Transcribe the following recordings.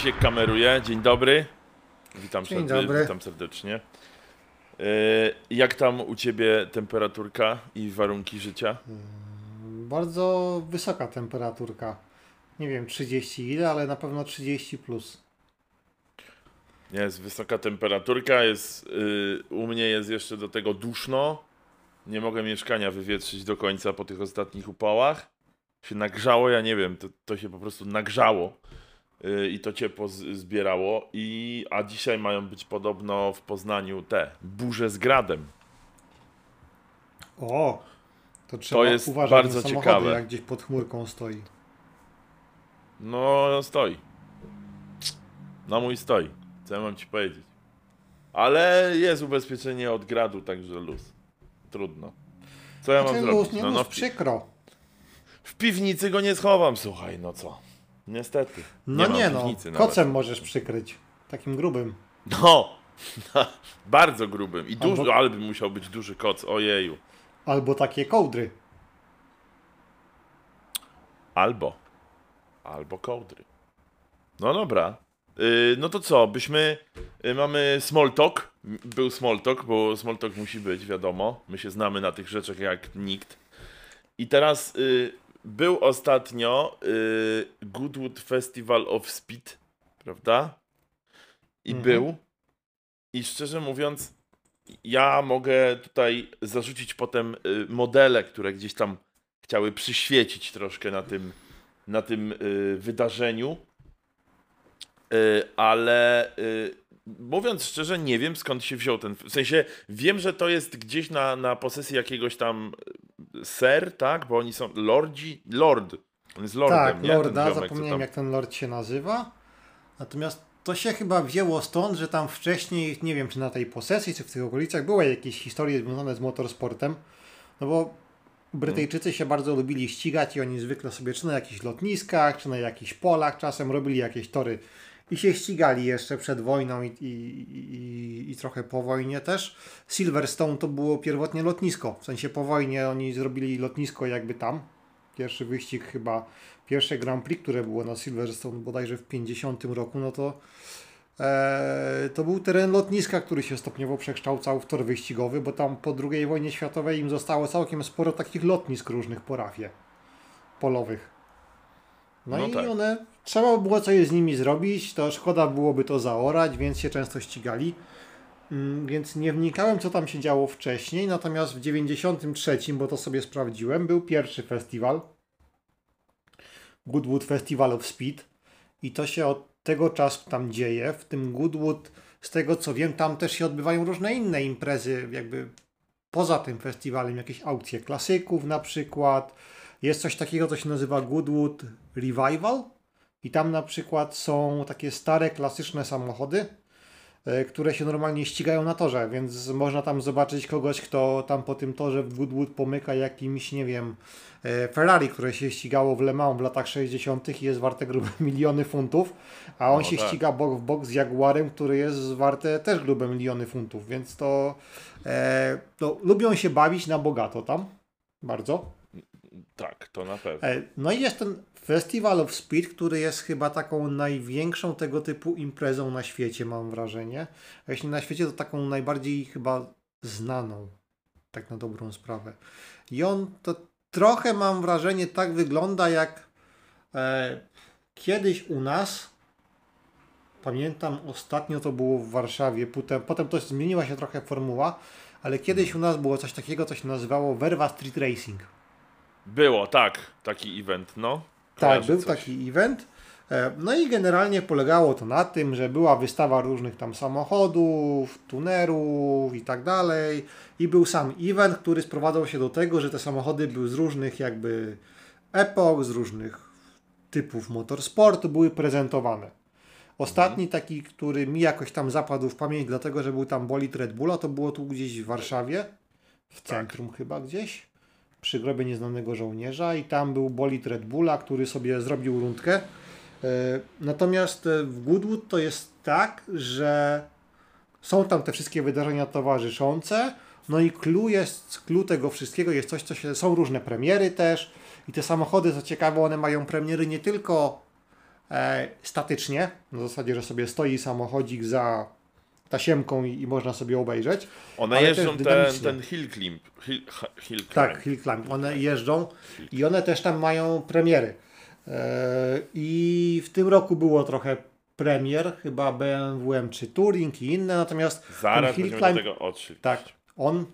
Krzysiek kameruje. Dzień dobry. Witam, Dzień serdecznie, dobry. witam serdecznie. E, Jak tam u ciebie temperaturka i warunki życia? Bardzo wysoka temperaturka. Nie wiem 30 ile, ale na pewno 30 plus. Jest wysoka temperaturka, jest, y, u mnie jest jeszcze do tego duszno. Nie mogę mieszkania wywietrzyć do końca po tych ostatnich upałach. Się nagrzało, ja nie wiem, to, to się po prostu nagrzało i to ciepło zbierało. I, a dzisiaj mają być podobno w Poznaniu te burze z gradem. O! To trzeba jest uważać bardzo na samochody, ciekawe. jak gdzieś pod chmurką stoi. No, stoi. No mój stoi. Co ja mam ci powiedzieć? Ale jest ubezpieczenie od gradu, także luz. Trudno. Co ja mam Znaczy, zrobić? luz, nie No, no, luz, w, pi- przykro. w piwnicy go nie schowam, słuchaj, no co? Niestety. No mam nie, no. piwnicy nawet. Kocem możesz przykryć. Takim grubym. No! Bardzo grubym. I Albo- duży, ale by musiał być duży koc, ojeju. Albo takie kołdry. Albo. Albo kołdry. No dobra. Yy, no to co, byśmy. Yy, mamy small talk. M- Był small talk, bo small talk musi być, wiadomo. My się znamy na tych rzeczach jak nikt. I teraz yy, był ostatnio yy, Goodwood Festival of Speed, prawda? I Mhm. był. I szczerze mówiąc, ja mogę tutaj zarzucić potem y, modele, które gdzieś tam chciały przyświecić troszkę na tym, na tym y, wydarzeniu. Y, ale y, mówiąc szczerze, nie wiem skąd się wziął ten. W sensie wiem, że to jest gdzieś na, na posesji jakiegoś tam y, ser, tak? Bo oni są lordzi. Lord. On jest lordem, tak, nie? Lorda, ziomek, zapomniałem tam- jak ten lord się nazywa. Natomiast to się chyba wzięło stąd, że tam wcześniej, nie wiem czy na tej posesji, czy w tych okolicach były jakieś historie związane z motorsportem. No bo Brytyjczycy się bardzo lubili ścigać i oni zwykle sobie czy na jakichś lotniskach, czy na jakichś polach czasem robili jakieś tory i się ścigali jeszcze przed wojną i, i, i, i trochę po wojnie też. Silverstone to było pierwotnie lotnisko, w sensie po wojnie oni zrobili lotnisko jakby tam. Pierwszy wyścig chyba, pierwsze Grand Prix, które było na Silverstone bodajże w 50 roku, no to e, to był teren lotniska, który się stopniowo przekształcał w tor wyścigowy, bo tam po II wojnie światowej im zostało całkiem sporo takich lotnisk różnych po rafie polowych. No, No i tak. one, trzeba było coś z nimi zrobić, to szkoda byłoby to zaorać, więc się często ścigali. Mm, Więc nie wnikałem, co tam się działo wcześniej, natomiast w 93, bo to sobie sprawdziłem, był pierwszy festiwal. Goodwood Festival of Speed. I to się od tego czasu tam dzieje. W tym Goodwood, z tego co wiem, tam też się odbywają różne inne imprezy, jakby poza tym festiwalem, jakieś aukcje klasyków na przykład. Jest coś takiego, co się nazywa Goodwood Revival. I tam na przykład są takie stare, klasyczne samochody, e, które się normalnie ścigają na torze, więc można tam zobaczyć kogoś, kto tam po tym torze w Goodwood pomyka jakimś, nie wiem, e, Ferrari, które się ścigało w Le Mans w latach 60. i jest warte grube miliony funtów, a on No się tak. ściga bok w bok z Jaguarem, który jest warte też grube miliony funtów, więc to, e, to lubią się bawić na bogato tam, bardzo. Tak, to na pewno. E, No i jest ten Festival of Speed, który jest chyba taką największą tego typu imprezą na świecie, mam wrażenie. A jeśli na świecie, to taką najbardziej chyba znaną, tak na dobrą sprawę. I on to trochę, mam wrażenie, tak wygląda jak e, kiedyś u nas. Pamiętam, ostatnio to było w Warszawie, potem, potem to zmieniła się trochę formuła, ale kiedyś u nas było coś takiego, co się nazywało Verva Street Racing. Było, tak, taki event, no. Tak, był coś. taki event. E, No i generalnie polegało to na tym, że była wystawa różnych tam samochodów, tunerów i tak dalej. I był sam event, który sprowadzał się do tego, że te samochody były z różnych jakby epok, z różnych typów motorsportu były prezentowane. Ostatni taki, który mi jakoś tam zapadł w pamięć, dlatego że był tam bolid Red Bulla, to było tu gdzieś w Warszawie, w centrum chyba gdzieś, przy grobie nieznanego żołnierza i tam był bolid Red Bulla, który sobie zrobił rundkę. E, Natomiast e, w Goodwood to jest tak, że są tam te wszystkie wydarzenia towarzyszące, no i clue jest, clue tego wszystkiego jest coś, co się, są różne premiery też i te samochody, co ciekawe, one mają premiery nie tylko e, statycznie, na zasadzie, że sobie stoi samochodzik za tasiemką i, i można sobie obejrzeć. One Ale jeżdżą ten, ten hill climb. Hill, hill climb. Tak, Hill Climb. One jeżdżą i one też tam mają premiery. E, I w tym roku było trochę premier, chyba BMW M3 Touring i inne, natomiast Zaraz Hill będziemy do Climb, tego tak, on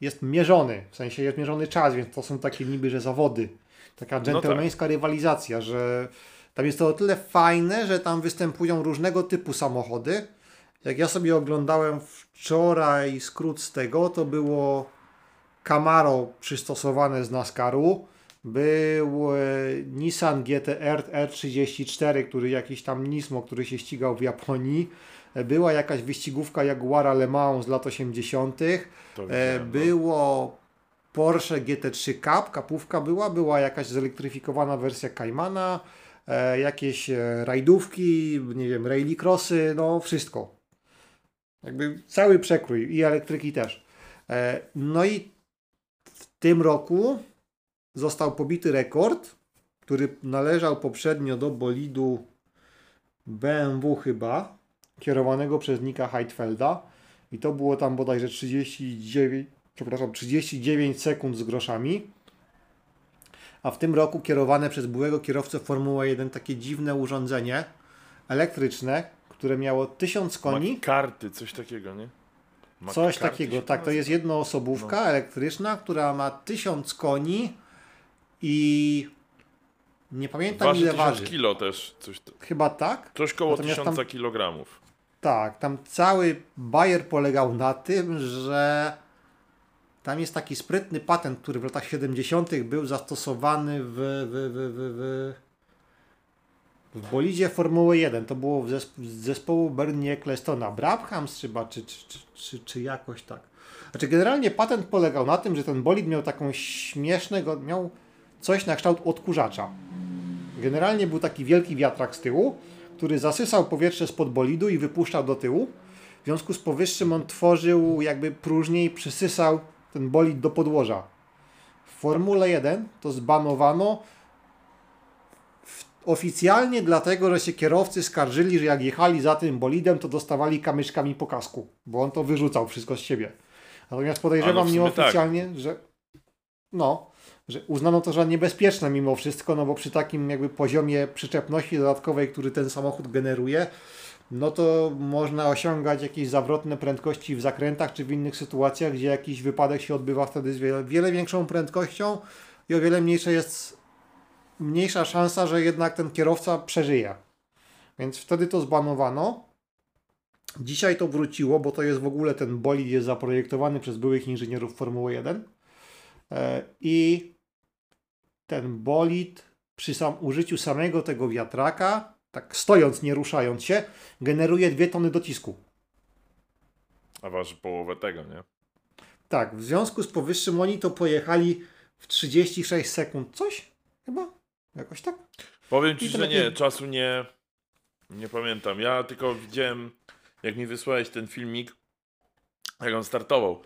jest mierzony, w sensie jest mierzony czas, więc to są takie niby, że zawody. Taka tak. dżentelmeńska rywalizacja, że tam jest to o tyle fajne, że tam występują różnego typu samochody. Jak ja sobie oglądałem wczoraj skrót z tego, to było Camaro przystosowane z NASCARu, był e, Nissan GTR R34, który jakiś tam Nismo, który się ścigał w Japonii. E, Była jakaś wyścigówka Jaguara Le Mans z lat 80. To E, no. było Porsche GT3 Cup, kapówka była, była jakaś zelektryfikowana wersja Caymana, jakieś rajdówki, nie wiem, rallycrossy, no wszystko. Jakby cały przekrój i elektryki też. E, no i w tym roku został pobity rekord, który należał poprzednio do bolidu BMW chyba, kierowanego przez Nika Heidfelda i to było tam bodajże 39, przepraszam, 39 sekund z groszami. A w tym roku kierowane przez byłego kierowcę Formuły 1 takie dziwne urządzenie elektryczne, które miało 1000 koni. karty, coś takiego, nie? Coś McCarthy takiego, tak, to jest jednoosobówka elektryczna, która ma 1000 koni i nie pamiętam Waży ile 1000 waży. kilo też, coś, Chyba tak. coś koło Natomiast 1000 tam- kilogramów. Tak, tam cały bajer polegał na tym, że tam jest taki sprytny patent, który w latach 70. był zastosowany w, w, w, w, w, w bolidzie Formuły 1. To było z zespołu Bernie Ecclestona. Brabhams chyba, czy, czy, czy, czy, czy jakoś tak. Znaczy generalnie patent polegał na tym, że ten bolid miał taką śmiesznego, miał coś na kształt odkurzacza. Generalnie był taki wielki wiatrak z tyłu, który zasysał powietrze spod bolidu i wypuszczał do tyłu. W związku z powyższym on tworzył jakby próżnię i przysysał ten bolid do podłoża. W Formule 1 to zbanowano oficjalnie dlatego, że się kierowcy skarżyli, że jak jechali za tym bolidem, to dostawali kamyczkami po kasku, bo on to wyrzucał wszystko z siebie. Natomiast podejrzewam no sumie tak. nieoficjalnie, że no, że uznano to za niebezpieczne mimo wszystko, no bo przy takim jakby poziomie przyczepności dodatkowej, który ten samochód generuje, no to można osiągać jakieś zawrotne prędkości w zakrętach czy w innych sytuacjach, gdzie jakiś wypadek się odbywa wtedy z wiele, wiele większą prędkością i o wiele mniejsza jest mniejsza szansa, że jednak ten kierowca przeżyje. Więc wtedy to zbanowano. Dzisiaj to wróciło, bo to jest w ogóle ten bolid jest zaprojektowany przez byłych inżynierów Formuły 1. E, I ten bolid przy sam użyciu samego tego wiatraka, tak stojąc, nie ruszając się, generuje 2 tony docisku. A waży połowę tego, nie? Tak, w związku z powyższym oni to pojechali w 36 sekund. Coś? Chyba? Jakoś tak? Powiem ci, że nie, czasu nie, nie pamiętam. Ja tylko widziałem, jak mi wysłałeś ten filmik, jak on startował.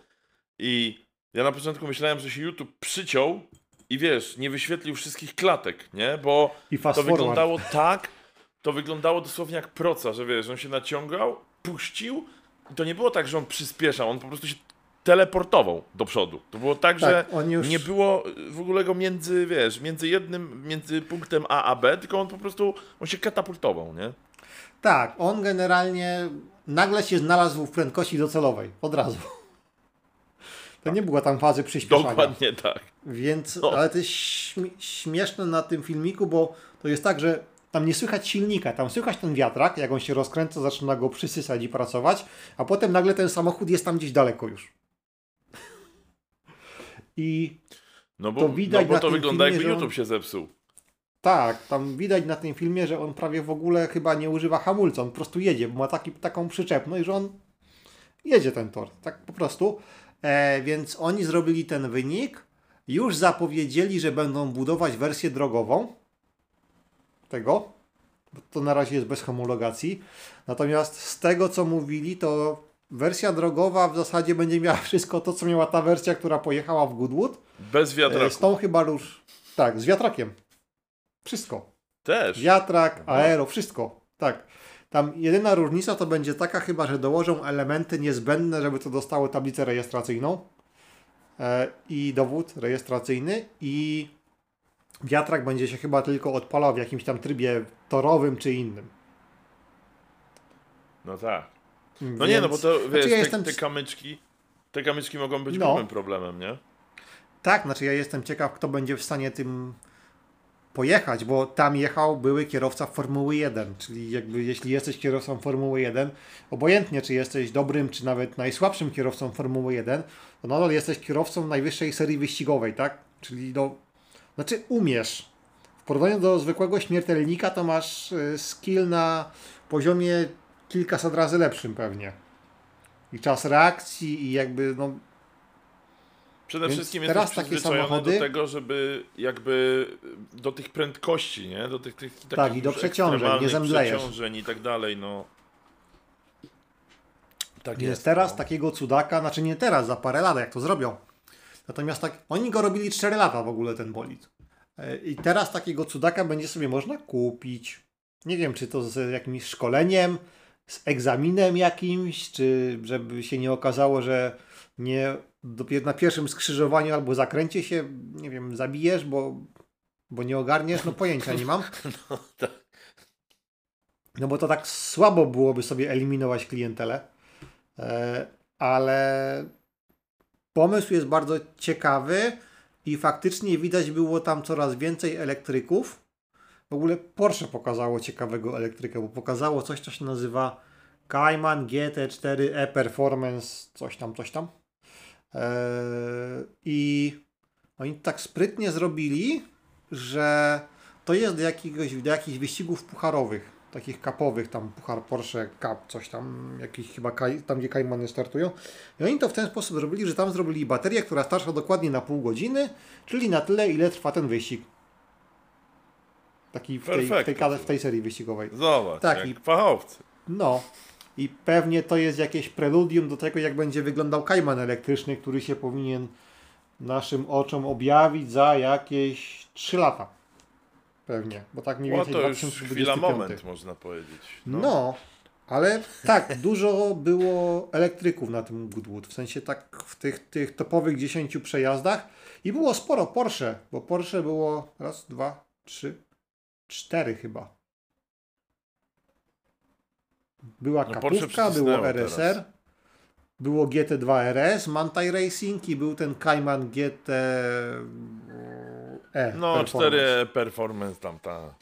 I ja na początku myślałem, że się YouTube przyciął i wiesz, nie wyświetlił wszystkich klatek, nie? Bo to forward. wyglądało tak, to wyglądało dosłownie jak proca, że wiesz, on się naciągał, puścił i to nie było tak, że on przyspieszał, on po prostu się teleportował do przodu. To było tak, że Tak, on już... nie było y, w ogóle go między, wiesz, między jednym, między punktem A a B, tylko on po prostu, on się katapultował, nie? Tak, on generalnie nagle się znalazł w prędkości docelowej. Od razu. To nie była tam fazy przyspieszania. Dokładnie tak. Więc, No. ale to jest śmie- śmieszne na tym filmiku, bo to jest tak, że tam nie słychać silnika, tam słychać ten wiatrak, jak on się rozkręca, zaczyna go przysysać i pracować, a potem nagle ten samochód jest tam gdzieś daleko już. I No bo To widać no bo to wygląda filmie, jakby on- YouTube się zepsuł. tak, tam widać na tym filmie, że on prawie w ogóle chyba nie używa hamulca, on po prostu jedzie, bo ma taki, taką przyczepność, że on jedzie ten tor, tak po prostu. E, więc oni zrobili ten wynik, już zapowiedzieli, że będą budować wersję drogową tego, bo to na razie jest bez homologacji. Natomiast z tego, co mówili, to wersja drogowa w zasadzie będzie miała wszystko to, co miała ta wersja, która pojechała w Goodwood. Bez E, wiatraku. Z tą chyba już, tak, z wiatrakiem. Wszystko. Też. Wiatrak, aero, wszystko. Tak. Tam jedyna różnica to będzie taka chyba, że dołożą elementy niezbędne, żeby to dostało tablicę rejestracyjną e, i dowód rejestracyjny i wiatrak będzie się chyba tylko odpalał w jakimś tam trybie torowym czy innym. No tak. No nie, no bo to wiesz, Znaczy ja te, jestem- te kamyczki, te kamyczki mogą być No. grubym problemem, nie? Tak, znaczy ja jestem ciekaw, kto będzie w stanie tym pojechać, bo tam jechał były kierowca Formuły 1, czyli jakby jeśli jesteś kierowcą Formuły 1, obojętnie czy jesteś dobrym, czy nawet najsłabszym kierowcą Formuły 1, to nadal jesteś kierowcą najwyższej serii wyścigowej, tak? Czyli do, znaczy umiesz. W porównaniu do zwykłego śmiertelnika to masz y, skill na poziomie kilkaset razy lepszym pewnie. I czas reakcji i jakby no, Przede Więc wszystkim teraz jesteś takie samochody- do tego, żeby jakby do tych prędkości, nie? Do tych, tych takich Tak, i do przeciążeń, nie zemdlejesz. przeciążeń i tak dalej, no. Tak Więc jest. teraz no. takiego cudaka, znaczy nie teraz, za parę lat, jak to zrobią. Natomiast tak, oni go robili 4 lata w ogóle ten bolid. E, I teraz takiego cudaka będzie sobie można kupić. Nie wiem, czy to z jakimś szkoleniem, z egzaminem jakimś, czy żeby się nie okazało, że nie dopiero na pierwszym skrzyżowaniu albo zakręcie się, nie wiem, zabijesz, bo, bo nie ogarniesz, no pojęcia nie mam. tak. No bo to tak słabo byłoby sobie eliminować klientelę. E, ale pomysł jest bardzo ciekawy i faktycznie widać było tam coraz więcej elektryków. W ogóle Porsche pokazało ciekawego elektryka, bo pokazało coś, co się nazywa Cayman GT4 e-Performance, coś tam, coś tam. E, I oni tak sprytnie zrobili, że to jest do, do jakichś wyścigów pucharowych, takich kapowych, tam puchar Porsche Cup, coś tam, jakiś chyba kaj, tam gdzie Kaimany startują. I oni to w ten sposób zrobili, że tam zrobili baterię, która starsza dokładnie na pół godziny, czyli na tyle, ile trwa ten wyścig. Taki w tej, w tej, w tej serii wyścigowej. Zobacz, Tak, i- fachowcy. No. I pewnie to jest jakieś preludium do tego, jak będzie wyglądał Kajman elektryczny, który się powinien naszym oczom objawić za jakieś 3 lata. Pewnie, bo tak mniej No więcej to już 2025. chwila moment, można powiedzieć. No. ale tak, dużo było elektryków na tym Goodwood. W sensie tak w tych, tych topowych 10 przejazdach. I było sporo Porsche, bo Porsche było raz, dwa, trzy, cztery chyba. Była No, kapówka, było RSR, teraz. było GT2 RS, Mantai Racing i był ten Cayman GT E. No, Performance. 4 performance tam, ta.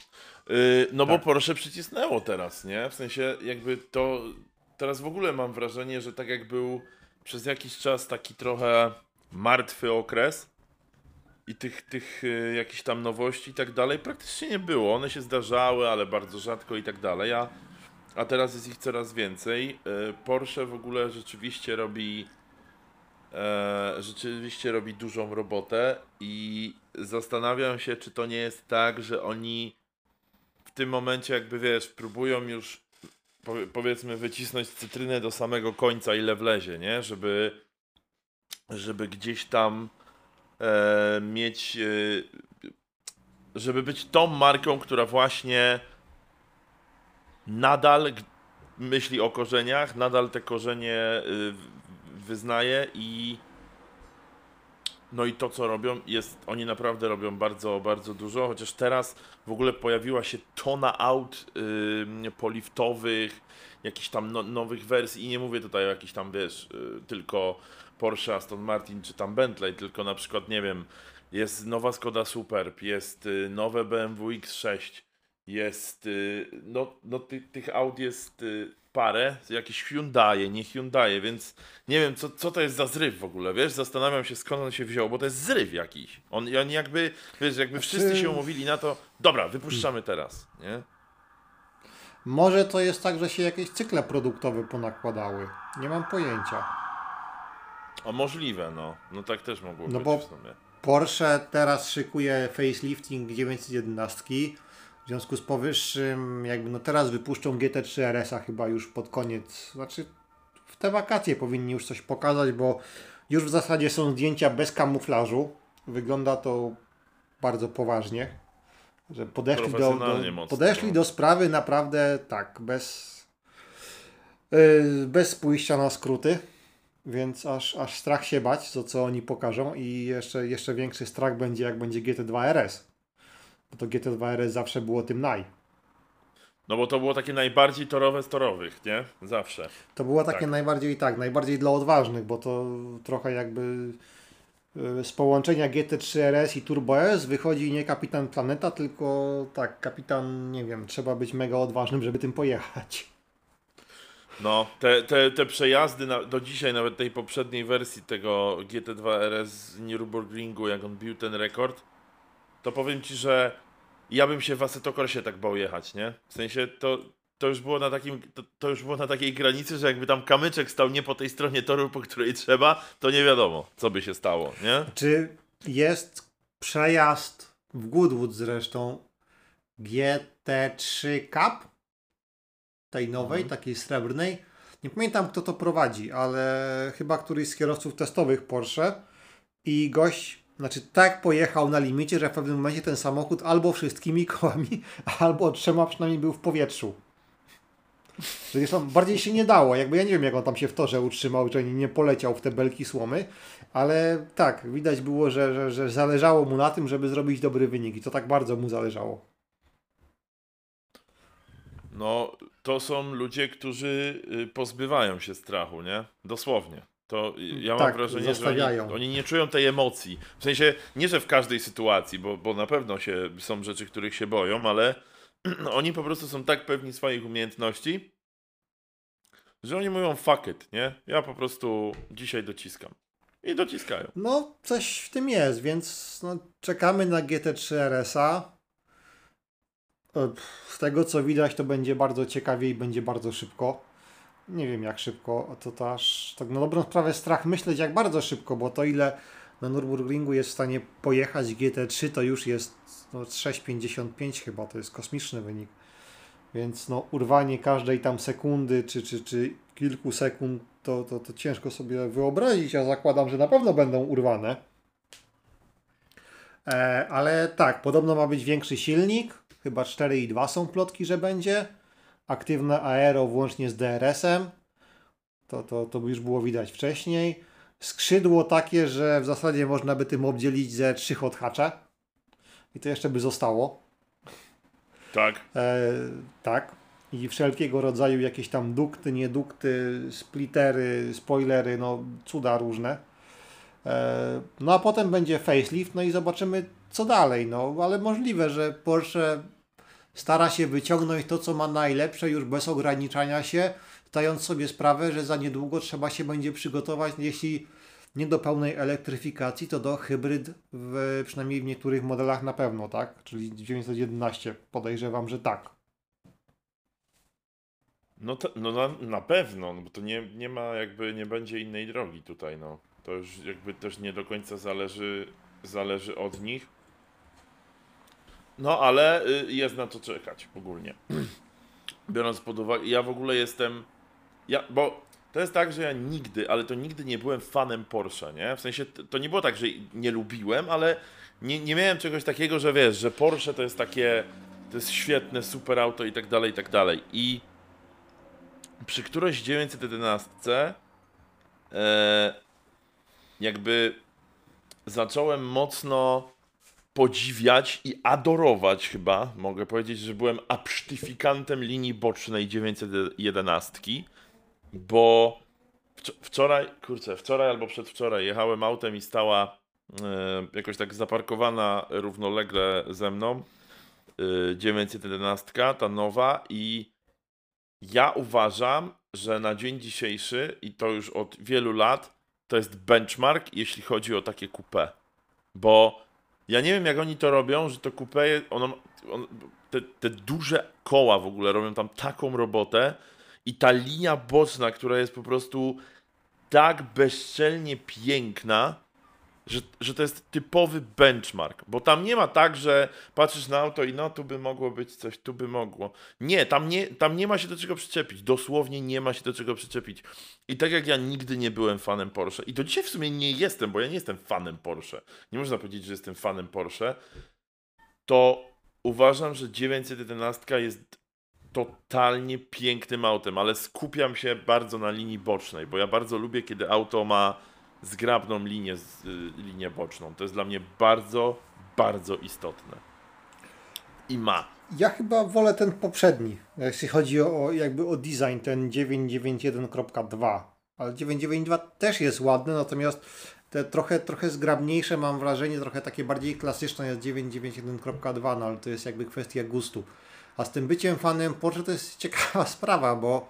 Yy, no bo Tak. Porsche przycisnęło teraz, nie? W sensie jakby to. Teraz w ogóle mam wrażenie, że tak jak był przez jakiś czas taki trochę martwy okres i tych, tych yy, jakichś tam nowości i tak dalej praktycznie nie było. One się zdarzały, ale bardzo rzadko i tak dalej. A, a teraz jest ich coraz więcej. Yy, Porsche w ogóle rzeczywiście robi e, rzeczywiście robi dużą robotę i zastanawiam się, czy to nie jest tak, że oni w tym momencie jakby wiesz, próbują już powie- powiedzmy wycisnąć cytrynę do samego końca ile wlezie, nie? Żeby żeby gdzieś tam e, mieć e, żeby być tą marką, która właśnie nadal myśli o korzeniach, nadal te korzenie w- wyznaje i no i to co robią jest, oni naprawdę robią bardzo, bardzo dużo, chociaż teraz w ogóle pojawiła się tona aut poliftowych, jakichś tam no, nowych wersji i nie mówię tutaj o jakichś tam, wiesz, y, tylko Porsche, Aston Martin czy tam Bentley, tylko na przykład, nie wiem, jest nowa Skoda Superb, jest y, nowe BMW X6, jest, y, no, no ty, tych aut jest y, parę, jakieś Hyundai, nie Hyundai, więc nie wiem, co, co to jest za zryw w ogóle, wiesz, zastanawiam się skąd on się wziął, bo to jest zryw jakiś. On, oni jakby, wiesz, jakby wszyscy się umówili na to, dobra, wypuszczamy teraz, nie? Może to jest tak, że się jakieś cykle produktowe ponakładały. Nie mam pojęcia. O, możliwe, no, no tak też mogło No być bo- w sumie. Porsche teraz szykuje facelifting 911. W związku z powyższym, jakby no teraz wypuszczą GT3 RS-a chyba już pod koniec. Znaczy, w te wakacje powinni już coś pokazać, bo już w zasadzie są zdjęcia bez kamuflażu. Wygląda to bardzo poważnie. Że podeszli, do, do, mocno, podeszli no. do sprawy naprawdę tak, bez, yy, bez pójścia na skróty. Więc aż, aż strach się bać, to co oni pokażą i jeszcze, jeszcze większy strach będzie jak będzie GT2 RS. Bo to GT2 RS zawsze było tym naj. No bo to było takie najbardziej torowe z torowych, nie? Zawsze. To było takie Tak. najbardziej tak, najbardziej dla odważnych, bo to trochę jakby y, z połączenia GT3 RS i Turbo S wychodzi nie kapitan planeta, tylko tak, kapitan, nie wiem, trzeba być mega odważnym, żeby tym pojechać. No, te, te, te przejazdy na, do dzisiaj, nawet tej poprzedniej wersji tego GT2 RS z Nürburgringu, jak on bił ten rekord, to powiem ci, że ja bym się w Assetto Corsie tak bał jechać, nie? W sensie to, to już było na takim, to, to już było na takiej granicy, że jakby tam kamyczek stał nie po tej stronie toru, po której trzeba, to nie wiadomo, co by się stało, nie? Czy jest przejazd w Goodwood zresztą GT3 Cup? Tej nowej, Mhm. takiej srebrnej. Nie pamiętam kto to prowadzi, ale chyba któryś z kierowców testowych Porsche i gość, znaczy tak pojechał na limicie, że w pewnym momencie ten samochód albo wszystkimi kołami, albo trzema przynajmniej był w powietrzu. Zresztą bardziej się nie dało, jakby ja nie wiem jak on tam się w torze utrzymał, że nie nie poleciał w te belki słomy, ale tak, widać było, że, że, że zależało mu na tym, żeby zrobić dobry wynik i to tak bardzo mu zależało. No, to są ludzie, którzy y, pozbywają się strachu, nie? Dosłownie. To ja mam Tak, wrażenie, że zostawiają. oni, oni nie czują tej emocji. W sensie, nie że w każdej sytuacji, bo, bo na pewno się, są rzeczy, których się boją, ale oni po prostu są tak pewni swoich umiejętności, że oni mówią fuck it, nie? Ja po prostu dzisiaj dociskam. I dociskają. No, coś w tym jest, więc no, czekamy na GT3 RS-a. E, Z tego co widać, to będzie bardzo ciekawie i będzie bardzo szybko. Nie wiem jak szybko, to, aż tak na dobrą sprawę strach myśleć jak bardzo szybko, bo to ile na Nürburgringu jest w stanie pojechać GT3 to już jest no, 6,55 chyba, to jest kosmiczny wynik. Więc no urwanie każdej tam sekundy czy, czy, czy kilku sekund to, to, to ciężko sobie wyobrazić, a zakładam, że na pewno będą urwane. E, ale tak, podobno ma być większy silnik, chyba 4,2 są plotki, że będzie. Aktywne aero włącznie z DRS-em. To, to, to już było widać wcześniej. Skrzydło takie, że w zasadzie można by tym obdzielić ze trzy hot. I to jeszcze by zostało. Tak. E, tak. I wszelkiego rodzaju jakieś tam dukty, niedukty, splittery, spoilery, no cuda różne. E, no a potem będzie facelift, no i zobaczymy co dalej. No ale możliwe, że Porsche stara się wyciągnąć to, co ma najlepsze, już bez ograniczania się, zdając sobie sprawę, że za niedługo trzeba się będzie przygotować, jeśli nie do pełnej elektryfikacji, to do hybryd, w, przynajmniej w niektórych modelach na pewno, tak? Czyli 911, podejrzewam, że tak. No, to, no na, na pewno, no bo to nie, nie ma jakby, nie będzie innej drogi tutaj, no. To już jakby też nie do końca zależy, zależy od nich. No ale y, jest na to czekać ogólnie. Biorąc pod uwagę, ja w ogóle jestem, ja, bo to jest tak, że ja nigdy, ale to nigdy nie byłem fanem Porsche, nie? W sensie to, nie było tak, że nie lubiłem, ale nie, nie miałem czegoś takiego, że wiesz, że Porsche to jest takie, to jest świetne, super auto i tak dalej, i tak dalej. I przy którejś 911 e, jakby zacząłem mocno podziwiać i adorować chyba, mogę powiedzieć, że byłem absztyfikantem linii bocznej 911, bo wczo- wczoraj, kurczę, wczoraj albo przedwczoraj jechałem autem i stała e, jakoś tak zaparkowana równolegle ze mną e, 911, ta nowa i ja uważam, że na dzień dzisiejszy, i to już od wielu lat, to jest benchmark, jeśli chodzi o takie coupé. Bo ja nie wiem, jak oni to robią, że to coupé, je- ono, on, te, te duże koła w ogóle robią tam taką robotę i ta linia boczna, która jest po prostu tak bezczelnie piękna, że, że to jest typowy benchmark, bo tam nie ma tak, że patrzysz na auto i no tu by mogło być coś, tu by mogło. Nie, tam nie, tam nie ma się do czego przyczepić. Dosłownie nie ma się do czego przyczepić. I tak jak ja nigdy nie byłem fanem Porsche, i do dzisiaj w sumie nie jestem, bo ja nie jestem fanem Porsche. Nie można powiedzieć, że jestem fanem Porsche. To uważam, że 911 jest totalnie pięknym autem, ale skupiam się bardzo na linii bocznej, bo ja bardzo lubię, kiedy auto ma zgrabną linię, y, linię boczną. To jest dla mnie bardzo, bardzo istotne. I ma. Ja chyba wolę ten poprzedni, jeśli chodzi o jakby o design, ten 991.2. Ale 992 też jest ładny, natomiast te trochę, trochę zgrabniejsze mam wrażenie, trochę takie bardziej klasyczne jest 991.2, no ale to jest jakby kwestia gustu. A z tym byciem fanem Porsche to jest ciekawa sprawa, bo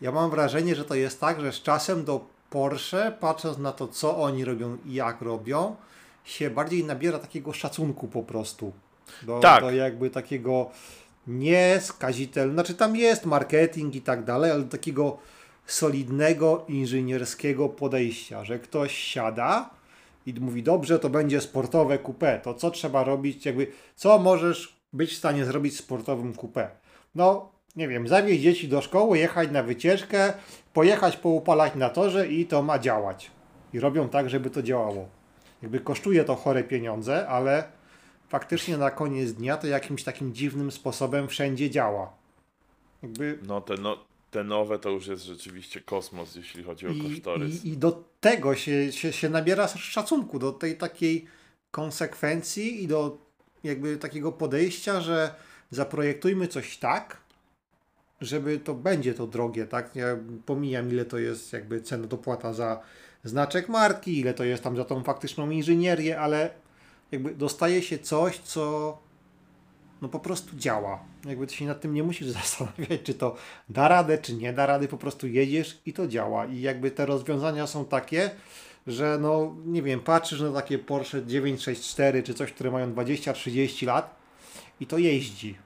ja mam wrażenie, że to jest tak, że z czasem do Porsche, patrząc na to, co oni robią i jak robią, się bardziej nabiera takiego szacunku po prostu. Do, Tak. do jakby takiego nieskazitelnego, znaczy tam jest marketing i tak dalej, ale do takiego solidnego, inżynierskiego podejścia, że ktoś siada i mówi, dobrze, to będzie sportowe coupé, to co trzeba robić, jakby, co możesz być w stanie zrobić sportowym coupé? No, nie wiem, zawieźć dzieci do szkoły, jechać na wycieczkę, pojechać poupalać na torze i to ma działać. I robią tak, żeby to działało. Jakby kosztuje to chore pieniądze, ale faktycznie na koniec dnia to jakimś takim dziwnym sposobem wszędzie działa. Jakby No te, no, te nowe to już jest rzeczywiście kosmos, jeśli chodzi o i, kosztorys. i, I do tego się, się, się nabiera szacunku, do tej takiej konsekwencji i do jakby takiego podejścia, że zaprojektujmy coś tak, żeby to będzie to drogie, tak? Ja pomijam ile to jest jakby cena dopłata za znaczek marki, ile to jest tam za tą faktyczną inżynierię, ale jakby dostaje się coś, co no po prostu działa. Jakby ty się nad tym nie musisz zastanawiać, czy to da radę, czy nie da rady, po prostu jedziesz i to działa. I jakby te rozwiązania są takie, że no nie wiem, patrzysz na takie Porsche 964 czy coś, które mają 20-30 lat i to jeździ.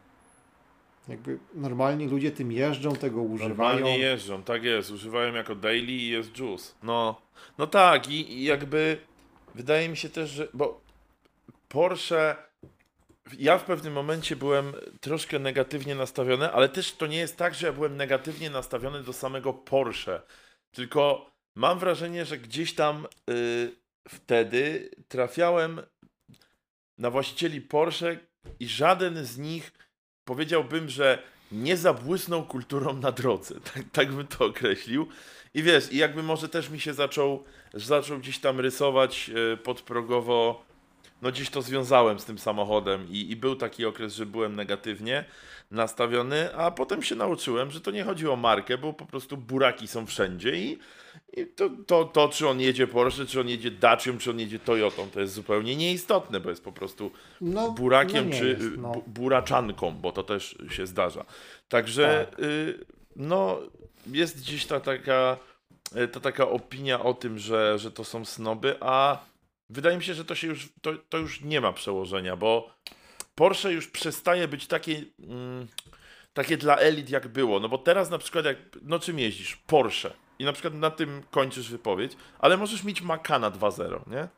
Jakby normalni ludzie tym jeżdżą, tego używają. Normalnie jeżdżą, tak jest, używają jako daily i jest juice. No, no tak i, i jakby wydaje mi się też, że, bo Porsche, ja w pewnym momencie byłem troszkę negatywnie nastawiony, ale też to nie jest tak, że ja byłem negatywnie nastawiony do samego Porsche, tylko mam wrażenie, że gdzieś tam y, wtedy trafiałem na właścicieli Porsche i żaden z nich powiedziałbym, że nie zabłysnął kulturą na drodze. Tak, tak bym to określił. I wiesz, i jakby może też mi się zaczął, zaczął gdzieś tam rysować e, podprogowo, no gdzieś to związałem z tym samochodem i, i był taki okres, że byłem negatywnie nastawiony, a potem się nauczyłem, że to nie chodzi o markę, bo po prostu buraki są wszędzie i, i to, to, to, czy on jedzie Porsche, czy on jedzie Dacią, czy on jedzie Toyotą, to jest zupełnie nieistotne, bo jest po prostu No, burakiem no czy jest, y, no. bu- buraczanką, bo to też się zdarza. Także Tak. y, no jest gdzieś ta taka, y, ta taka opinia o tym, że, że to są snoby, a wydaje mi się, że to się już to, to już nie ma przełożenia, bo Porsche już przestaje być takie mm, takie dla elit jak było, no bo teraz na przykład jak, no czym jeździsz? Porsche. I na przykład na tym kończysz wypowiedź, ale możesz mieć Macana 2.0, nie?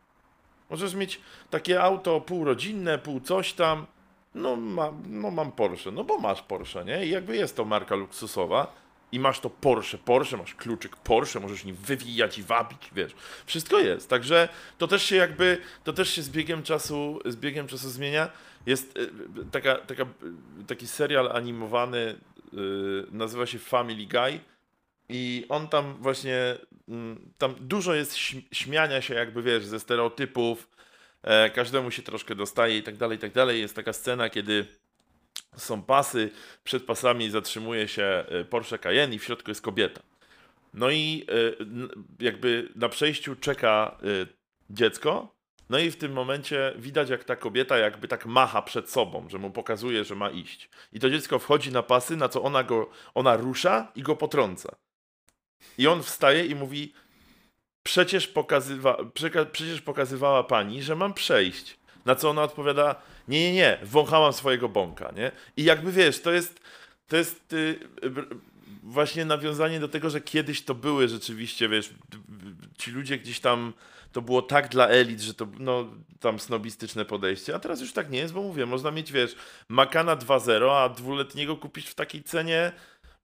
Możesz mieć takie auto półrodzinne, pół coś tam. No, ma, no mam Porsche, no bo masz Porsche, nie? I jakby jest to marka luksusowa i masz to Porsche, Porsche, masz kluczyk Porsche, możesz nim wywijać i wabić, wiesz. Wszystko jest, także to też się jakby, to też się z biegiem czasu, z biegiem czasu zmienia. Jest y, taka, taka, y, taki serial animowany, y, nazywa się Family Guy i on tam właśnie, mm, tam dużo jest śm- śmiania się jakby, wiesz, ze stereotypów, e, każdemu się troszkę dostaje i tak dalej, i tak dalej. Jest taka scena, kiedy są pasy, przed pasami zatrzymuje się e, Porsche Cayenne i w środku jest kobieta. No i e, jakby na przejściu czeka dziecko, no i w tym momencie widać, jak ta kobieta jakby tak macha przed sobą, że mu pokazuje, że ma iść. I to dziecko wchodzi na pasy, na co ona go, ona rusza i go potrąca. I on wstaje i mówi, przecież, pokazywa, przecież pokazywała pani, że mam przejść. Na co ona odpowiada, nie, nie, nie, wąchałam swojego bąka, nie? I jakby wiesz, to jest, to jest y, y, właśnie nawiązanie do tego, że kiedyś to były rzeczywiście, wiesz, ci ludzie gdzieś tam, to było tak dla elit, że to, no, tam snobistyczne podejście, a teraz już tak nie jest, bo mówię, można mieć, wiesz, Makana 2.0, a dwuletniego kupić w takiej cenie,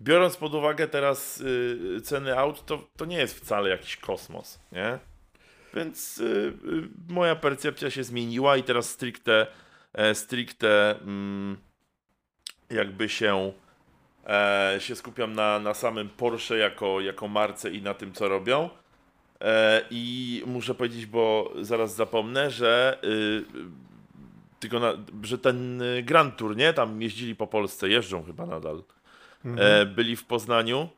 biorąc pod uwagę teraz y, ceny aut, to, to nie jest wcale jakiś kosmos, nie? Więc y, y, moja percepcja się zmieniła i teraz stricte e, stricte mm, jakby się, e, się skupiam na, na samym Porsche jako, jako marce i na tym, co robią. E, I muszę powiedzieć, bo zaraz zapomnę, że y, tylko na, że ten Grand Tour, nie? Tam jeździli po Polsce, jeżdżą chyba nadal. E, byli w Poznaniu.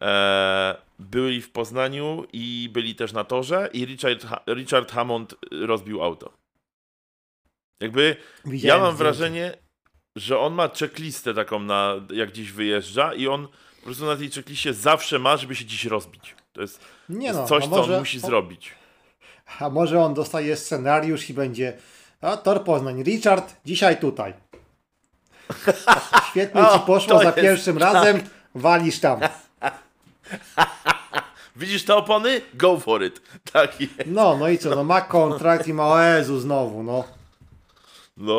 E, byli w Poznaniu i byli też na torze i Richard, Ha- Richard Hammond rozbił auto. Jakby Widziałem ja mam wrażenie, że on ma checklistę taką na jak gdzieś wyjeżdża i on po prostu na tej checkliście zawsze ma, żeby się dziś rozbić. To jest, to jest no, coś, a co może, on musi zrobić. A może on dostaje scenariusz i będzie a Tor Poznań, Richard, dzisiaj tutaj. Świetnie O, ci poszło to za jest- tak. pierwszym razem, walisz tam. Widzisz te opony? Go for it. Tak jest. No, no i co, no ma kontrakt i ma o Jezu znowu, no. No,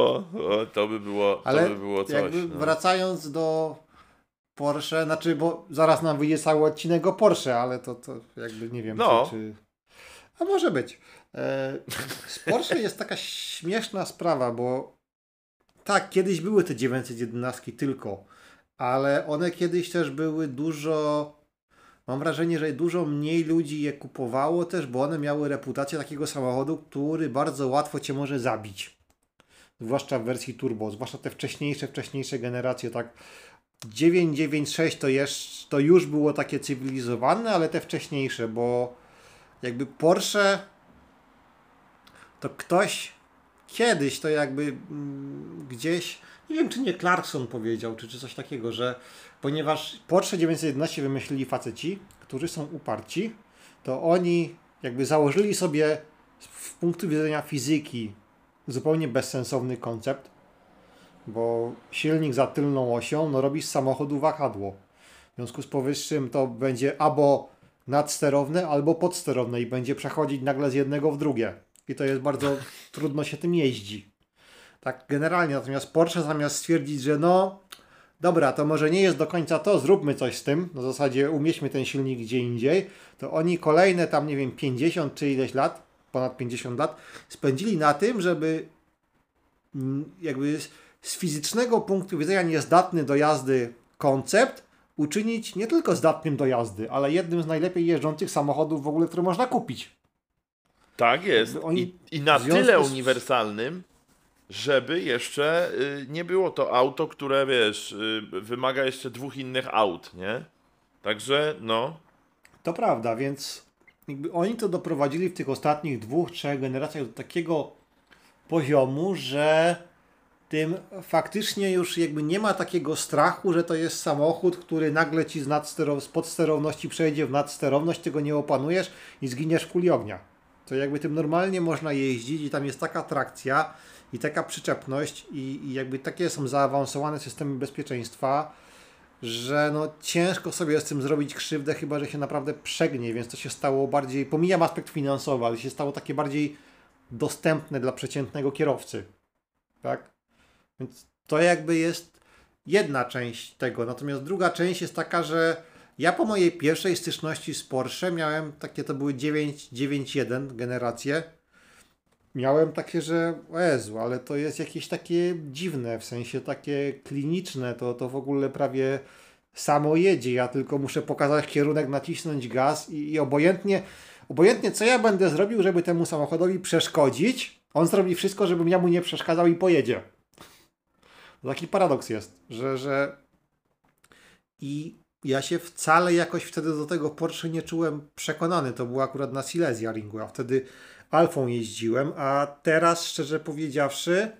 o, to by było, to Ale by było coś. jakby no. wracając do Porsche, znaczy, bo zaraz nam wyjdzie cały odcinek o Porsche, ale to, to jakby nie wiem, No. czy, czy... A może być. E, z Porsche jest taka śmieszna sprawa, bo tak, kiedyś były te 911 tylko, ale one kiedyś też były dużo... Mam wrażenie, że dużo mniej ludzi je kupowało też, bo one miały reputację takiego samochodu, który bardzo łatwo cię może zabić. Zwłaszcza w wersji turbo, zwłaszcza te wcześniejsze, wcześniejsze generacje, tak? 996 to, jeszcze, to już było takie cywilizowane, ale te wcześniejsze, bo jakby Porsche to ktoś kiedyś to jakby mm, gdzieś, nie wiem czy nie Clarkson powiedział, czy, czy coś takiego, że ponieważ Porsche 911 wymyślili faceci, którzy są uparci, to oni jakby założyli sobie z punktu widzenia fizyki zupełnie bezsensowny koncept, bo silnik za tylną osią no, robi z samochodu wahadło. W związku z powyższym to będzie albo nadsterowne, albo podsterowne i będzie przechodzić nagle z jednego w drugie. I to jest bardzo trudno się tym jeździ. Tak generalnie, natomiast Porsche zamiast stwierdzić, że no dobra, to może nie jest do końca to, zróbmy coś z tym, na zasadzie umieśćmy ten silnik gdzie indziej, to oni kolejne tam, nie wiem, 50 czy ileś lat, ponad 50 lat, spędzili na tym, żeby mm, jakby z- fizycznego punktu widzenia niezdatny do jazdy koncept uczynić nie tylko zdatnym do jazdy, ale jednym z najlepiej jeżdżących samochodów w ogóle, które można kupić. Tak jest. Oni I, I na tyle z- uniwersalnym, żeby jeszcze y, nie było to auto, które wiesz, y, wymaga jeszcze dwóch innych aut, nie? Także no. To prawda, więc jakby oni to doprowadzili w tych ostatnich dwóch, trzech generacjach do takiego poziomu, że tym faktycznie już jakby nie ma takiego strachu, że to jest samochód, który nagle ci z, nadsterow- z podsterowności przejdzie w nadsterowność, tego nie opanujesz i zginiesz w kuli ognia. To jakby tym normalnie można jeździć i tam jest taka trakcja i taka przyczepność i, i jakby takie są zaawansowane systemy bezpieczeństwa, że no ciężko sobie z tym zrobić krzywdę, chyba że się naprawdę przegnie, więc to się stało bardziej, pomijam aspekt finansowy, ale się stało takie bardziej dostępne dla przeciętnego kierowcy. Tak? Więc to jakby jest jedna część tego. Natomiast druga część jest taka, że ja po mojej pierwszej styczności z Porsche miałem takie, to były 991 generacje. Miałem takie, że Jezu, ale to jest jakieś takie dziwne, w sensie takie kliniczne, to, to w ogóle prawie samo jedzie. Ja tylko muszę pokazać kierunek, nacisnąć gaz i, i obojętnie, obojętnie co ja będę zrobił, żeby temu samochodowi przeszkodzić, on zrobi wszystko, żebym ja mu nie przeszkadzał i pojedzie. Taki paradoks jest, że, że i ja się wcale jakoś wtedy do tego Porsche nie czułem przekonany. To było akurat na Silesia Ringu, a wtedy Alfą jeździłem, a teraz szczerze powiedziawszy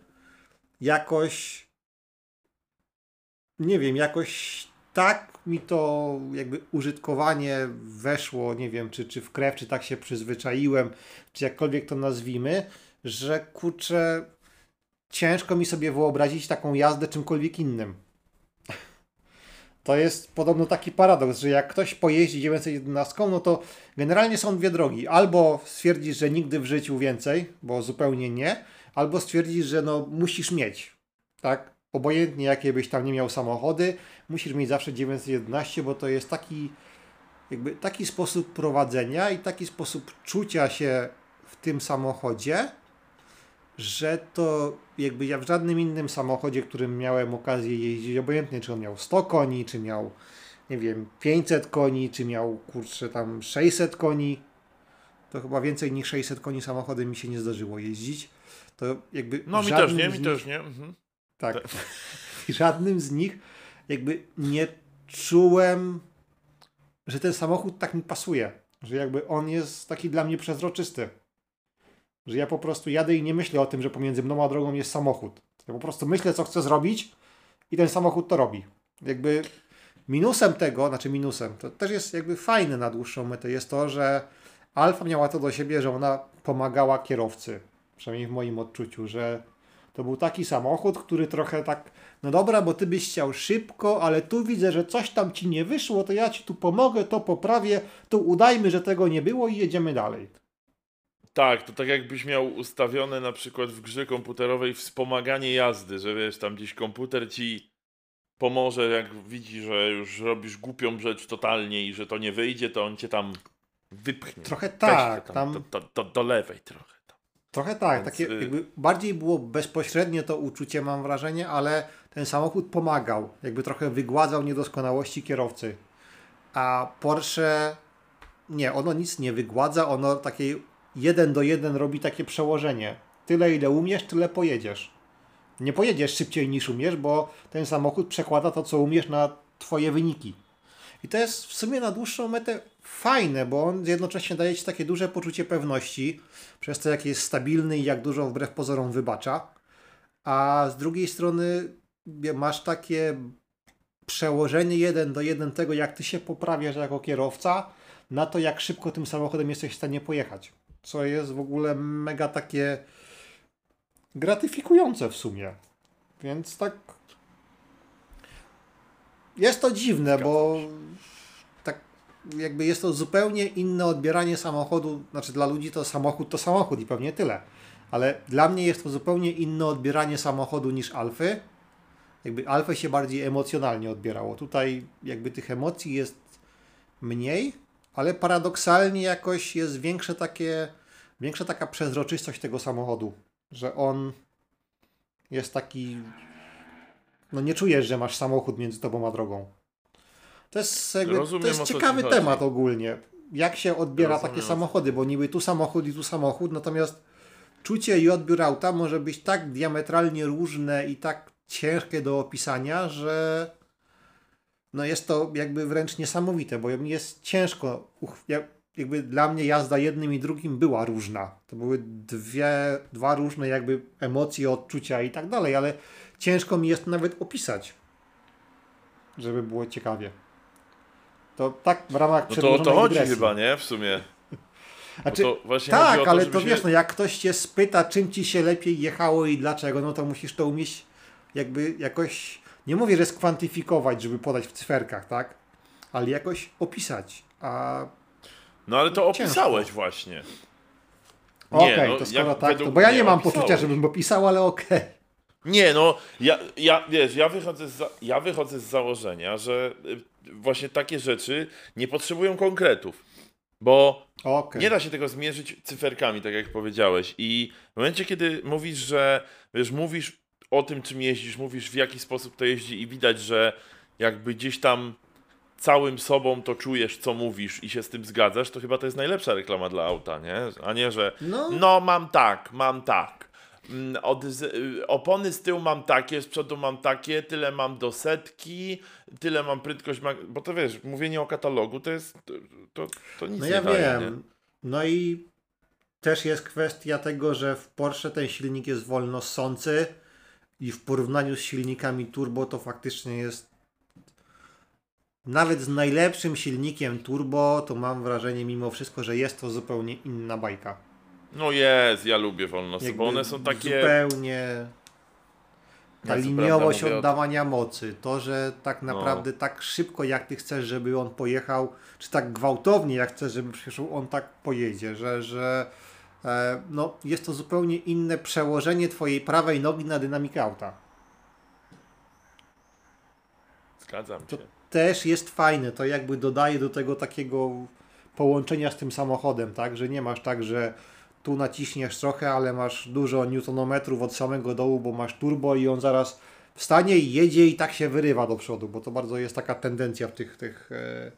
jakoś nie wiem, jakoś tak mi to jakby użytkowanie weszło, nie wiem, czy, czy w krew, czy tak się przyzwyczaiłem, czy jakkolwiek to nazwijmy, że kurczę, ciężko mi sobie wyobrazić taką jazdę czymkolwiek innym. To jest podobno taki paradoks, że jak ktoś pojeździ 911, no to generalnie są dwie drogi. Albo stwierdzisz, że nigdy w życiu więcej, bo zupełnie nie, albo stwierdzisz, że no musisz mieć. Tak? Obojętnie jakie byś tam nie miał samochody, musisz mieć zawsze 911, bo to jest taki jakby taki sposób prowadzenia i taki sposób czucia się w tym samochodzie, że to jakby ja w żadnym innym samochodzie, którym miałem okazję jeździć, obojętnie czy on miał 100 koni, czy miał, nie wiem, 500 koni, czy miał, kurczę, tam 600 koni, to chyba więcej niż 600 koni samochodem mi się nie zdarzyło jeździć. To jakby No mi też nie, mi nich- też nie. Mhm. tak. W żadnym z nich jakby nie czułem, że ten samochód tak mi pasuje. Że jakby on jest taki dla mnie przezroczysty. Że ja po prostu jadę i nie myślę o tym, że pomiędzy mną a drogą jest samochód. Ja po prostu myślę, co chcę zrobić i ten samochód to robi. Jakby minusem tego, znaczy minusem, to też jest jakby fajne na dłuższą metę, jest to, że Alfa miała to do siebie, że ona pomagała kierowcy. Przynajmniej w moim odczuciu, że to był taki samochód, który trochę tak, no dobra, bo ty byś chciał szybko, ale tu widzę, że coś tam ci nie wyszło, to ja ci tu pomogę, to poprawię, to udajmy, że tego nie było i jedziemy dalej. Tak, to tak jakbyś miał ustawione na przykład w grze komputerowej wspomaganie jazdy, że wiesz, tam gdzieś komputer ci pomoże, jak widzi, że już robisz głupią rzecz totalnie i że to nie wyjdzie, to on cię tam wypchnie. Trochę tak, tam, tam- Do, do, do, do lewej trochę. Tam. Trochę tak, Więc, takie y- jakby bardziej było bezpośrednie to uczucie, mam wrażenie, ale ten samochód pomagał, jakby trochę wygładzał niedoskonałości kierowcy. A Porsche, nie, ono nic nie wygładza, ono takie jeden do jeden robi takie przełożenie. Tyle ile umiesz, tyle pojedziesz. Nie pojedziesz szybciej niż umiesz, bo ten samochód przekłada to, co umiesz na twoje wyniki. I to jest w sumie na dłuższą metę fajne, bo on jednocześnie daje ci takie duże poczucie pewności, przez to jak jest stabilny i jak dużo wbrew pozorom wybacza. A z drugiej strony masz takie przełożenie jeden do jeden tego, jak ty się poprawiasz jako kierowca, na to, jak szybko tym samochodem jesteś w stanie pojechać. Co jest w ogóle mega takie gratyfikujące w sumie. Więc tak. Jest to dziwne, bo tak jakby jest to zupełnie inne odbieranie samochodu. Znaczy dla ludzi to samochód to samochód i pewnie tyle. Ale dla mnie jest to zupełnie inne odbieranie samochodu niż Alfy. Jakby Alfę się bardziej emocjonalnie odbierało. Tutaj jakby tych emocji jest mniej, ale paradoksalnie jakoś jest większe takie, większa taka przezroczystość tego samochodu, że on jest taki, no nie czujesz, że masz samochód między tobą a drogą. To jest, jakby, Rozumiem, to jest ciekawy chodzi. temat ogólnie. Jak się odbiera Rozumiem, takie samochody, bo niby tu samochód i tu samochód, natomiast czucie i odbiór auta może być tak diametralnie różne i tak ciężkie do opisania, że no jest to jakby wręcz niesamowite, bo mi jest ciężko. uch- ja- Jakby dla mnie jazda jednym i drugim była różna. To były dwie, dwa różne jakby emocje, odczucia i tak dalej, ale ciężko mi jest nawet opisać, żeby było ciekawie. To tak w ramach No to o to chodzi chyba, nie? W sumie. Znaczy, to właśnie chodzi tak, to, ale to się- wiesz, no jak ktoś cię spyta, czym ci się lepiej jechało i dlaczego, no to musisz to umieć jakby jakoś, nie mówię, że skwantyfikować, żeby podać w cyferkach, tak? Ale jakoś opisać. A No ale to Ciężko. opisałeś właśnie. okej, no, to skoro tak, to, bo ja nie mam opisałeś. poczucia, żebym opisał, ale okej. Nie, no, ja, ja wiesz, ja wychodzę, z za, ja wychodzę z założenia, że y, właśnie takie rzeczy nie potrzebują konkretów. Bo Okej. nie da się tego zmierzyć cyferkami, tak jak powiedziałeś. I w momencie, kiedy mówisz, że wiesz, mówisz o tym, czym jeździsz, mówisz w jaki sposób to jeździ i widać, że jakby gdzieś tam całym sobą to czujesz, co mówisz i się z tym zgadzasz, to chyba to jest najlepsza reklama dla auta, nie? A nie, że No. no mam tak, mam tak. Mm, Od, y, opony z tyłu mam takie, z przodu mam takie, tyle mam do setki, tyle mam prędkość, bo to wiesz, mówienie o katalogu to jest, to, to, nic No nie ja daje, wiem. nie? No i też jest kwestia tego, że w Porsche ten silnik jest wolno ssący i w porównaniu z silnikami turbo to faktycznie jest nawet z najlepszym silnikiem turbo, to mam wrażenie mimo wszystko, że jest to zupełnie inna bajka. No jest, ja lubię wolnosy, bo one są takie... Zupełnie. Ta Ja liniowość oddawania mocy, to, że tak No. naprawdę tak szybko jak ty chcesz, żeby on pojechał, czy tak gwałtownie jak chcesz, żeby przyszedł, on tak pojedzie, że, że no, jest to zupełnie inne przełożenie twojej prawej nogi na dynamikę auta. Zgadzam To się. też jest fajne, to jakby dodaje do tego takiego połączenia z tym samochodem, tak, że nie masz tak, że tu naciśniesz trochę, ale masz dużo newtonometrów od samego dołu, bo masz turbo i on zaraz wstanie i jedzie i tak się wyrywa do przodu, bo to bardzo jest taka tendencja w tych, tych e,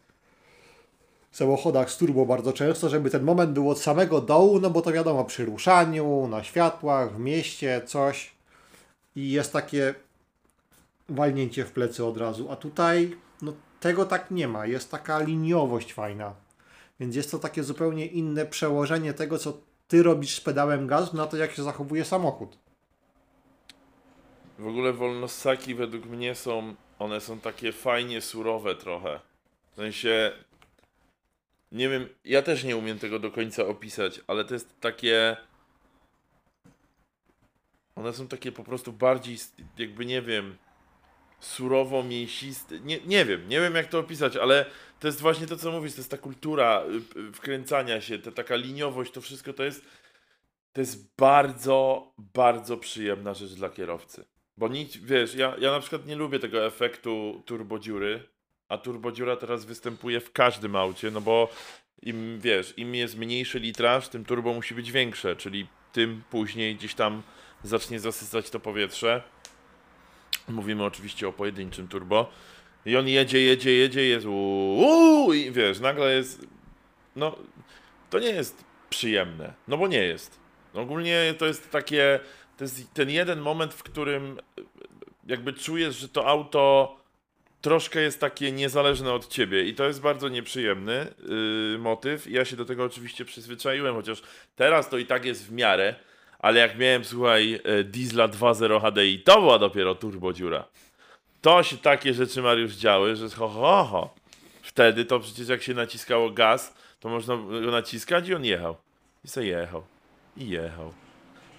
samochodach z turbo bardzo często, żeby ten moment był od samego dołu, no bo to wiadomo, przy ruszaniu, na światłach, w mieście, coś i jest takie walnięcie w plecy od razu, a tutaj no, tego tak nie ma, jest taka liniowość fajna, więc jest to takie zupełnie inne przełożenie tego, co ty robisz z pedałem gazu na to, jak się zachowuje samochód. W ogóle wolnossaki według mnie są, one są takie fajnie surowe trochę. W sensie, nie wiem, ja też nie umiem tego do końca opisać, ale to jest takie... One są takie po prostu bardziej, jakby nie wiem, surowo mięsiste. Nie, nie wiem, nie wiem jak to opisać, ale to jest właśnie to, co mówisz, to jest ta kultura y, y, wkręcania się, ta taka liniowość, to wszystko to jest, to jest bardzo, bardzo przyjemna rzecz dla kierowcy. Bo nic, wiesz, ja, ja na przykład nie lubię tego efektu turbodziury, a turbodziura teraz występuje w każdym aucie, no bo im, wiesz, im jest mniejszy litraż, tym turbo musi być większe, czyli tym później gdzieś tam zacznie zasysać to powietrze. Mówimy oczywiście o pojedynczym turbo. I on jedzie, jedzie, jedzie, jest uuu, i wiesz, nagle jest, no, to nie jest przyjemne, no bo nie jest. Ogólnie to jest takie, to jest ten jeden moment, w którym jakby czujesz, że to auto troszkę jest takie niezależne od ciebie i to jest bardzo nieprzyjemny yy, motyw. Ja się do tego oczywiście przyzwyczaiłem, chociaż teraz to i tak jest w miarę, ale jak miałem, słuchaj, yy, Diesla 2.0 HDI, to była dopiero turbodziura. To się takie rzeczy, Mariusz, działy, że ho, ho, ho. Wtedy to przecież jak się naciskało gaz, to można go naciskać i on jechał. I sobie jechał. I jechał.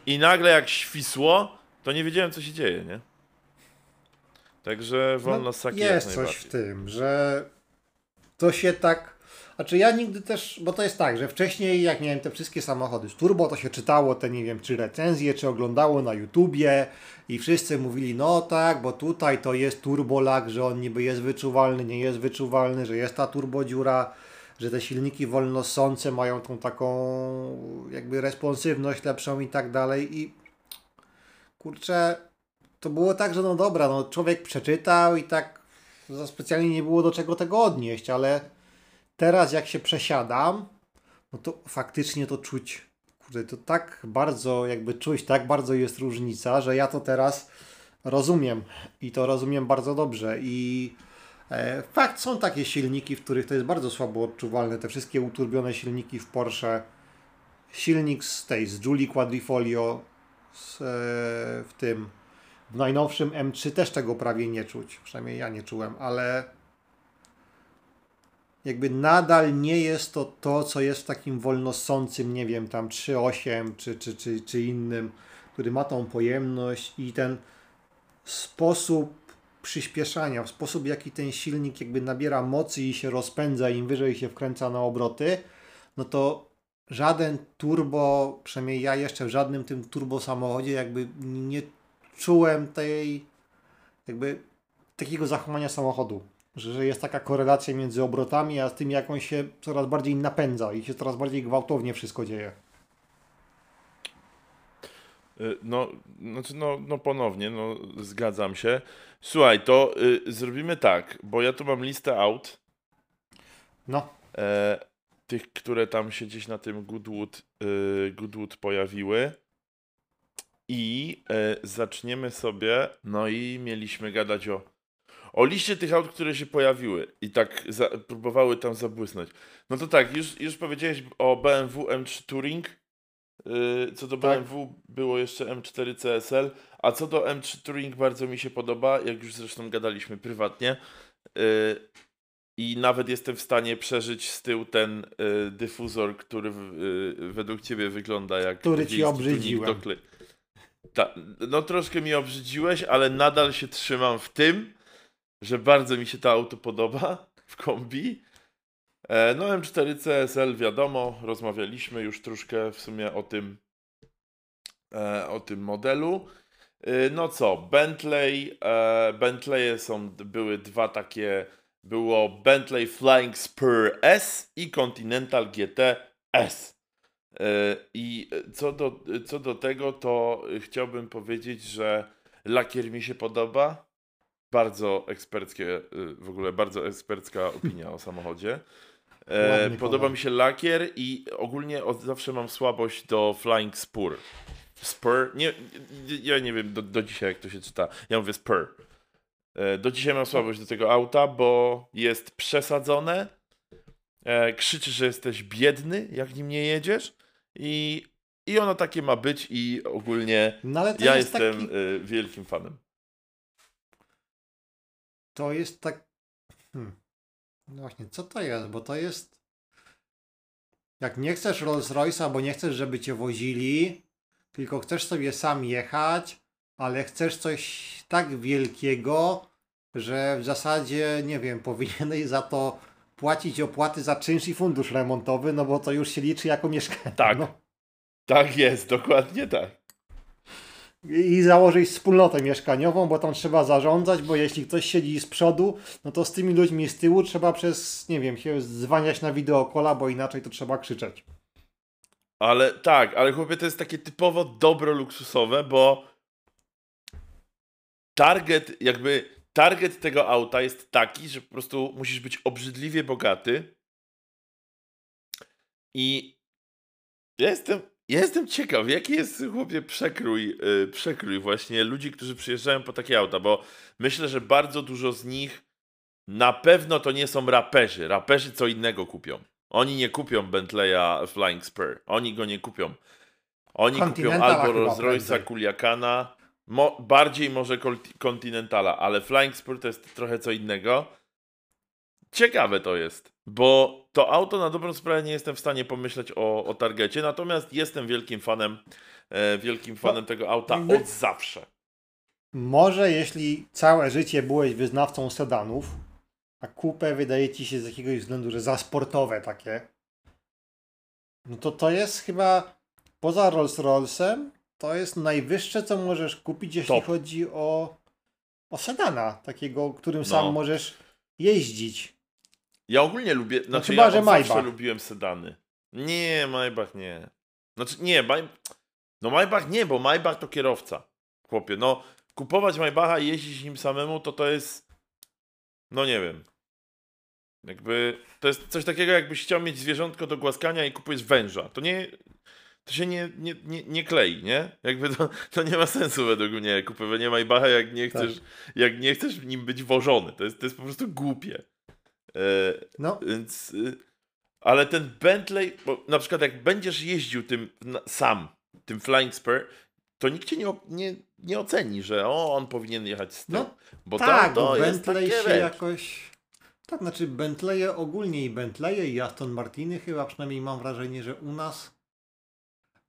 I nagle jak świsło, to nie wiedziałem co się dzieje, nie? Także wolno ssaki jak No, jest coś w tym, że to się tak. Znaczy ja nigdy też, bo to jest tak, że wcześniej jak miałem te wszystkie samochody z turbo, to się czytało te nie wiem, czy recenzje, czy oglądało na YouTubie i wszyscy mówili, no tak, bo tutaj to jest turbolag, że on niby jest wyczuwalny, nie jest wyczuwalny, że jest ta turbodziura, że te silniki wolnossące mają tą taką jakby responsywność lepszą i tak dalej i kurczę, to było tak, że no dobra, no człowiek przeczytał i tak za specjalnie nie było do czego tego odnieść, ale teraz jak się przesiadam, no to faktycznie to czuć. Kurde, to tak bardzo jakby czuć, tak bardzo jest różnica, że ja to teraz rozumiem i to rozumiem bardzo dobrze i e, fakt są takie silniki, w których to jest bardzo słabo odczuwalne, te wszystkie uturbione silniki w Porsche, silnik z tej, z Julie Quadrifoglio z, e, w tym w najnowszym M3 też tego prawie nie czuć. Przynajmniej ja nie czułem, ale jakby nadal nie jest to to, co jest w takim wolnossącym, nie wiem, tam 3.8 czy, czy, czy, czy innym, który ma tą pojemność i ten sposób przyspieszania, sposób w jaki ten silnik jakby nabiera mocy i się rozpędza, im wyżej się wkręca na obroty, no to żaden turbo, przynajmniej ja jeszcze w żadnym tym turbo samochodzie jakby nie czułem tej jakby takiego zachowania samochodu, że, że jest taka korelacja między obrotami, a z tym jak on się coraz bardziej napędza i się coraz bardziej gwałtownie wszystko dzieje. Y, No, znaczy, no, no ponownie, no zgadzam się. Słuchaj, to y, zrobimy tak, bo ja tu mam listę aut, No, e, tych, które tam się gdzieś na tym Goodwood, y, Goodwood pojawiły. I e, zaczniemy sobie, no i mieliśmy gadać o, o liście tych aut, które się pojawiły i tak za, próbowały tam zabłysnąć. No to tak, już, już powiedziałeś o BMW M3 Touring. Yy, co do Tak. BMW było jeszcze M4 CSL, a co do M3 Touring bardzo mi się podoba, jak już zresztą gadaliśmy prywatnie. Yy, I nawet jestem w stanie przeżyć z tyłu ten yy, dyfuzor, który według ciebie wygląda jak Który ci obrzydziłem. Ta, no troszkę mi obrzydziłeś, ale nadal się trzymam w tym, że bardzo mi się to auto podoba w kombi. E, no M4 CSL wiadomo, rozmawialiśmy już troszkę w sumie o tym e, o tym modelu. E, no co, Bentley, e, Bentleye są, były dwa takie, było Bentley Flying Spur S i Continental GT S. E, I co do, co do tego, to chciałbym powiedzieć, że lakier mi się podoba. Bardzo eksperckie, y, w ogóle bardzo ekspercka opinia o samochodzie. E, Ładny podoba kolor. mi się lakier i ogólnie od zawsze mam słabość do Flying Spur. Spur? Nie, ja nie wiem do, do dzisiaj jak to się czyta. Ja mówię Spur. E, Do dzisiaj mam słabość do tego auta, bo jest przesadzone. E, krzyczy, że jesteś biedny, jak nim nie jedziesz. I, I ono takie ma być i ogólnie No ja jest jestem taki, y, wielkim fanem. to jest tak, hmm. no właśnie, co to jest, bo to jest, jak nie chcesz Rolls Royce'a, bo nie chcesz, żeby cię wozili, tylko chcesz sobie sam jechać, ale chcesz coś tak wielkiego, że w zasadzie, nie wiem, powinieneś za to płacić opłaty za czynsz i fundusz remontowy, no bo to już się liczy jako mieszkanie. Tak. No. Tak jest, dokładnie tak. I założyć wspólnotę mieszkaniową, bo tam trzeba zarządzać, bo jeśli ktoś siedzi z przodu, no to z tymi ludźmi z tyłu trzeba przez, nie wiem, się zwaniać na wideokola, bo inaczej to trzeba krzyczeć. Ale tak, ale chłopie, to jest takie typowo dobro luksusowe, bo target, jakby target tego auta jest taki, że po prostu musisz być obrzydliwie bogaty. I ja jestem, ja jestem ciekaw, jaki jest, chłopie, przekrój, yy, przekrój właśnie ludzi, którzy przyjeżdżają po takie auta, bo myślę, że bardzo dużo z nich na pewno to nie są raperzy. Raperzy co innego kupią. Oni nie kupią Bentleya Flying Spur. Oni go nie kupią. Oni kupią albo Rolls Royce'a. Kuliakana, mo- bardziej może Continentala, ale Flying Spur to jest trochę co innego. Ciekawe to jest, bo to auto na dobrą sprawę nie jestem w stanie pomyśleć o, o targecie, natomiast jestem wielkim fanem, e, wielkim fanem tego auta jakby- od zawsze. Może jeśli całe życie byłeś wyznawcą sedanów, a kupę wydaje ci się z jakiegoś względu, że za sportowe takie, no to to jest chyba poza Rolls Royce'em, to jest najwyższe, co możesz kupić, jeśli Top. chodzi o, o sedana, takiego, którym No. sam możesz jeździć. Ja ogólnie lubię, znaczy chyba, ja że zawsze Maybach. lubiłem sedany. Nie, Maybach nie. Znaczy nie, Maj... no Maybach nie, bo Maybach to kierowca. Chłopie, no kupować Maybacha i jeździć nim samemu, to to jest, no nie wiem. Jakby, to jest coś takiego, jakbyś chciał mieć zwierzątko do głaskania i kupujesz węża. To nie, to się nie, nie, nie, nie klei, nie? Jakby to, to nie ma sensu według mnie, kupowanie Maybacha, jak nie Tak. chcesz, jak nie chcesz nim być wożony. To jest, to jest po prostu głupie. E, No, więc. y, Ale ten Bentley, bo na przykład jak będziesz jeździł tym sam, tym Flying Spur, to nikt cię nie, nie, nie oceni, że o, on powinien jechać z tym. No, bo tak, to, to bo Bentley się jakoś... Tak, znaczy Bentleye ogólnie i Bentleye i Aston Martiny chyba przynajmniej mam wrażenie, że u nas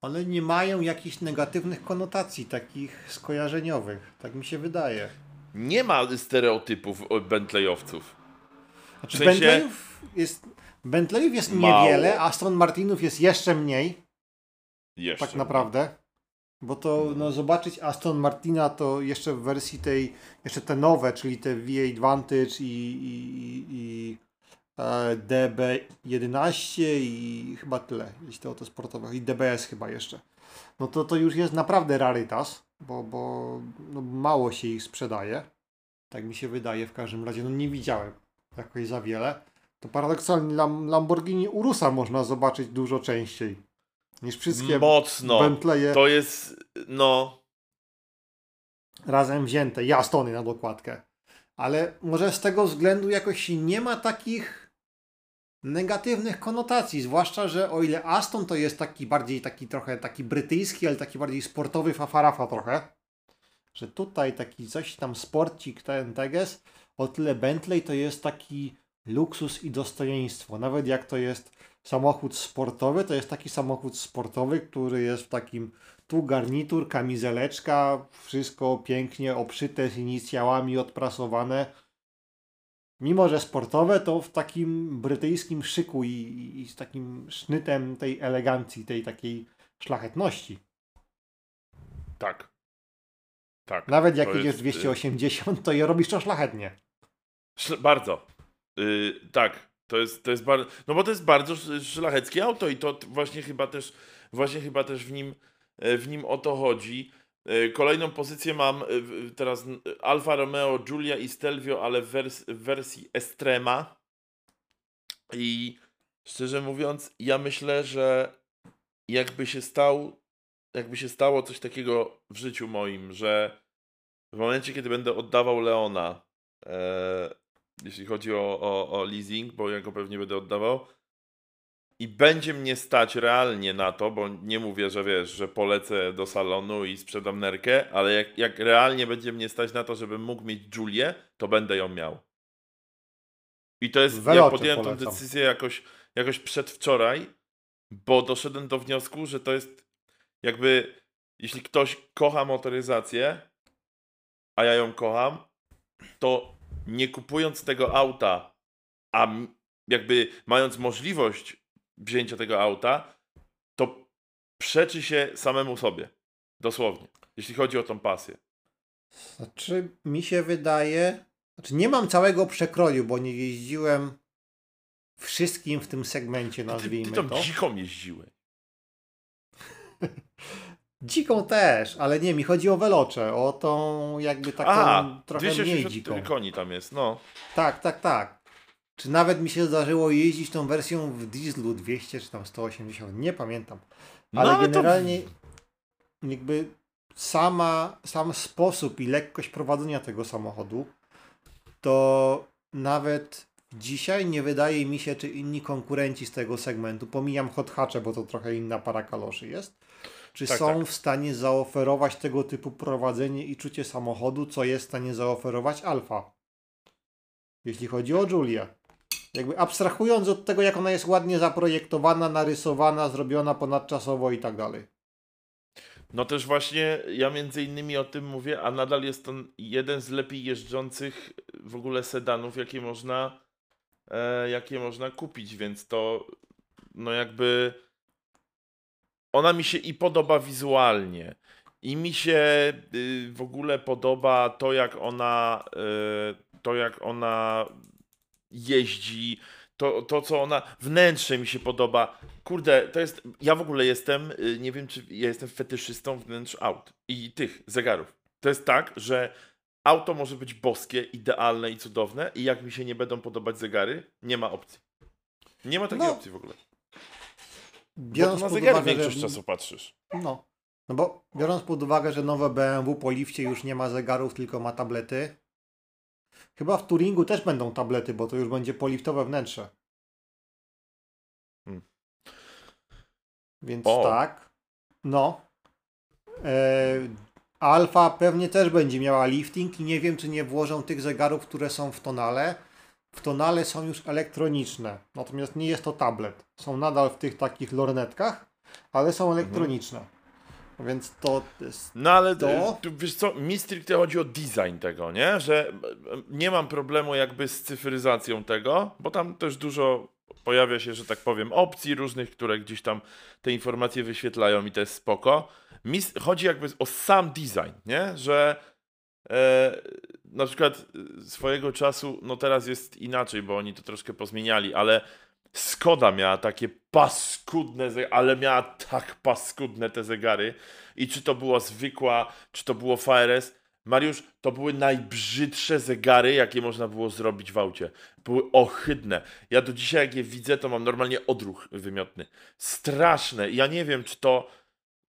one nie mają jakichś negatywnych konotacji takich skojarzeniowych. Tak mi się wydaje. Nie ma stereotypów o Bentleyowców. Znaczy W sensie- Bentleyów jest, Bentleyów jest Mało. niewiele, Aston Martinów jest jeszcze mniej, Jeszcze. tak naprawdę. Bo to no, zobaczyć Aston Martina to jeszcze w wersji tej, jeszcze te nowe, czyli te V8 Vantage i, i, i, i DB11 i chyba tyle, jeśli to sportowe, i DBS chyba jeszcze. No to to już jest naprawdę rarytas, bo, bo no, mało się ich sprzedaje. Tak mi się wydaje w każdym razie. No nie widziałem jakoś za wiele. To paradoksalnie Lam- Lamborghini Urusa można zobaczyć dużo częściej niż wszystkie Mocno. Bentleye To jest, no, razem wzięte i Astony na dokładkę. Ale może z tego względu jakoś nie ma takich negatywnych konotacji, zwłaszcza, że o ile Aston to jest taki bardziej taki trochę taki brytyjski, ale taki bardziej sportowy fafarafa trochę, że tutaj taki coś tam sporcik ten teges, o tyle Bentley to jest taki luksus i dostojeństwo. Nawet jak to jest samochód sportowy, to jest taki samochód sportowy, który jest w takim tu garnitur, kamizeleczka, wszystko pięknie obszyte z inicjałami odprasowane. Mimo, że sportowe, to w takim brytyjskim szyku i, i, i z takim sznytem tej elegancji, tej takiej szlachetności. tak. Tak. Nawet jak jedziesz jest, y, 280, to je robisz to szlachetnie. Szl- Bardzo. Y, tak. To jest, to jest bardzo, no bo to jest bardzo szlacheckie auto i to właśnie chyba też, właśnie chyba też w nim, e, w nim o to chodzi. E, kolejną pozycję mam e, teraz Alfa Romeo Giulia i Stelvio, ale w, wers w wersji Estrema. I szczerze mówiąc, ja myślę, że jakby się stał, jakby się stało coś takiego w życiu moim, że w momencie, kiedy będę oddawał Leona, e, jeśli chodzi o, o, o leasing, bo ja go pewnie będę oddawał, i będzie mnie stać realnie na to, bo nie mówię, że wiesz, że polecę do salonu i sprzedam nerkę, ale jak, jak realnie będzie mnie stać na to, żebym mógł mieć Julię, to będę ją miał. I to jest, ja podjąłem tę decyzję jakoś, jakoś przedwczoraj, bo doszedłem do wniosku, że to jest jakby, jeśli ktoś kocha motoryzację, a ja ją kocham, to nie kupując tego auta, a jakby mając możliwość wzięcia tego auta, to przeczy się samemu sobie. Dosłownie. Jeśli chodzi o tą pasję. Znaczy, mi się wydaje. Znaczy, nie mam całego przekroju, bo nie jeździłem wszystkim w tym segmencie, nazwijmy ty, ty to. dziką jeździłeś. Dziką też, ale nie, mi chodzi o Velocze, o tą jakby taką A, trochę mniej dziką. koni tam jest, no. Tak, tak, tak. Czy nawet mi się zdarzyło jeździć tą wersją w dieslu 200 czy tam 180, nie pamiętam. No, ale, no, ale generalnie to... jakby sama, sam sposób i lekkość prowadzenia tego samochodu to nawet dzisiaj nie wydaje mi się, czy inni konkurenci z tego segmentu, pomijam hot hatche, bo to trochę inna para kaloszy jest, czy tak, są tak. w stanie zaoferować tego typu prowadzenie i czucie samochodu, co jest w stanie zaoferować Alfa. Jeśli chodzi o Julię. Jakby abstrahując od tego, jak ona jest ładnie zaprojektowana, narysowana, zrobiona ponadczasowo i tak dalej. No też właśnie ja między innymi o tym mówię, a nadal jest to jeden z lepiej jeżdżących w ogóle sedanów, jakie można, e, jakie można kupić, więc to no jakby ona mi się i podoba wizualnie. I mi się y, w ogóle podoba to, jak ona, y, to jak ona jeździ, to, to co ona, wnętrze mi się podoba. Kurde, to jest, ja w ogóle jestem, y, nie wiem czy ja jestem fetyszystą wnętrz aut i tych zegarów. To jest tak, że auto może być boskie, idealne i cudowne i jak mi się nie będą podobać zegary, nie ma opcji. Nie ma takiej no, opcji w ogóle. Biorąc bo na zegar uwagę, większość że... czasu patrzysz. No. No bo biorąc pod uwagę, że nowe BMW po lifcie już nie ma zegarów, tylko ma tablety. Chyba w Turingu też będą tablety, bo to już będzie poliftowe wnętrze. Hmm. Więc o. tak. No. E, Alfa pewnie też będzie miała lifting i nie wiem, czy nie włożą tych zegarów, które są w tonale w tonale są już elektroniczne. Natomiast nie jest to tablet. Są nadal w tych takich lornetkach, ale są mhm. elektroniczne. Mhm. Więc to jest. No ale to... Tu, wiesz co, mi stricte chodzi o design tego, nie? Że nie mam problemu jakby z cyfryzacją tego, bo tam też dużo pojawia się, że tak powiem, opcji różnych, które gdzieś tam te informacje wyświetlają i to jest spoko. Mi chodzi jakby o sam design, nie? Że e, na przykład y, swojego czasu, no teraz jest inaczej, bo oni to troszkę pozmieniali, ale Skoda miała takie paskudne, ale miała tak paskudne te zegary. I czy to była zwykła, czy to było FRS, Mariusz, to były najbrzydsze zegary, jakie można było zrobić w aucie. Były ohydne. Ja do dzisiaj, jak je widzę, to mam normalnie odruch wymiotny. Straszne. Ja nie wiem, czy to.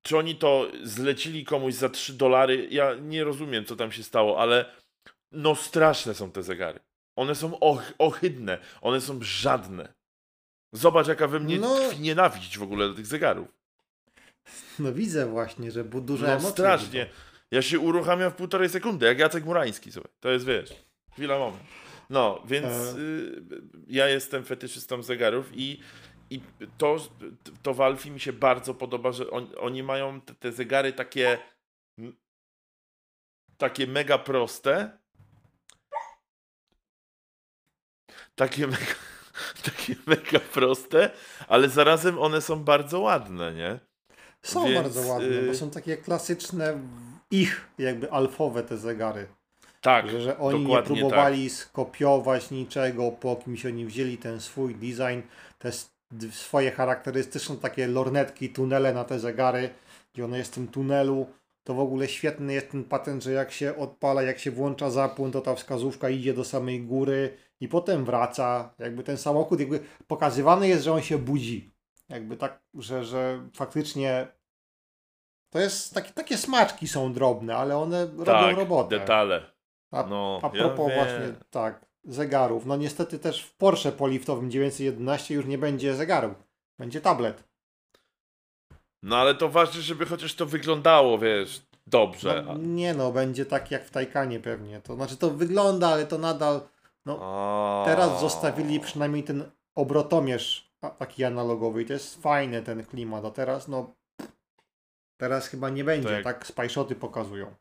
Czy oni to zlecili komuś za 3 dolary? Ja nie rozumiem, co tam się stało, ale no straszne są te zegary. One są och ohydne, one są żadne. Zobacz, jaka we mnie no, nienawiść w ogóle do tych zegarów. No widzę właśnie, że duże no, strasznie. Ja się uruchamiam w półtorej sekundy, jak Jacek Murański sobie. To jest, wiesz, chwila, moment. No, więc e... y, ja jestem fetyszystą zegarów i, i to, to w Alfie mi się bardzo podoba, że on, oni mają te, te zegary takie takie mega proste, takie mega, takie mega proste, ale zarazem one są bardzo ładne, nie? Są Więc, bardzo ładne, bo y, są takie klasyczne ich jakby alfowe te zegary. Tak, że, że oni nie dokładnie próbowali skopiować niczego, po kimś oni wzięli ten swój design, te swoje charakterystyczne takie lornetki, tunele na te zegary, gdzie one jest w tym tunelu. To w ogóle świetny jest ten patent, że jak się odpala, jak się włącza zapłon, to ta wskazówka idzie do samej góry i potem wraca. Jakby ten samochód, jakby pokazywany jest, że on się budzi. Jakby tak, że, że faktycznie to jest takie, takie smaczki są drobne, ale one robią tak, robotę. detale. A, No, a ja propos wiem. właśnie, tak, zegarów. No niestety też w Porsche poliftowym 911 już nie będzie zegaru. Będzie tablet. No ale to ważne, żeby chociaż to wyglądało, wiesz, dobrze. No, nie no, będzie tak jak w Taycanie pewnie. To znaczy to wygląda, ale to nadal... No, A... teraz zostawili przynajmniej ten obrotomierz taki analogowy i to jest fajny ten klimat, a teraz no... Teraz chyba nie będzie, jak- tak spajszoty pokazują.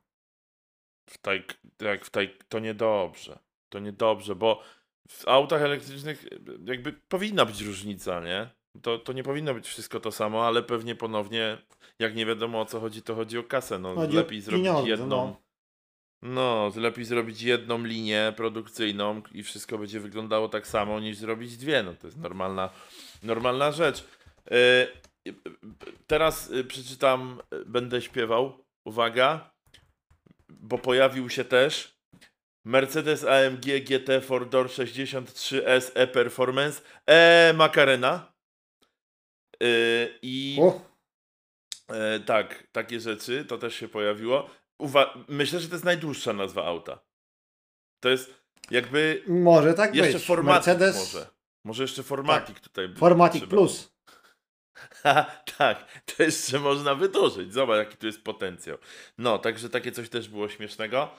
W taj, jak w taj, to niedobrze. To niedobrze, bo w autach elektrycznych jakby powinna być różnica, nie? To, to nie powinno być wszystko to samo, ale pewnie ponownie, jak nie wiadomo o co chodzi, to chodzi o kasę. No, Chodzi lepiej zrobić jedną. no. No, lepiej zrobić jedną linię produkcyjną i wszystko będzie wyglądało tak samo, niż zrobić dwie. No, to jest normalna, normalna rzecz. Yy, teraz y, przeczytam, y, będę śpiewał. Uwaga, bo pojawił się też Mercedes AMG GT 4Door 63S E-Performance E Macarena. Yy, I O, E, tak, takie rzeczy, to też się pojawiło. Uwa- Myślę, że to jest najdłuższa nazwa auta. To jest jakby może tak jeszcze być. formatik Mercedes może. Może jeszcze formatik tutaj. by- Formatic trzeba. Plus. Haha, tak, to jeszcze można wydłużyć. Zobacz, jaki tu jest potencjał. No, także takie coś też było śmiesznego.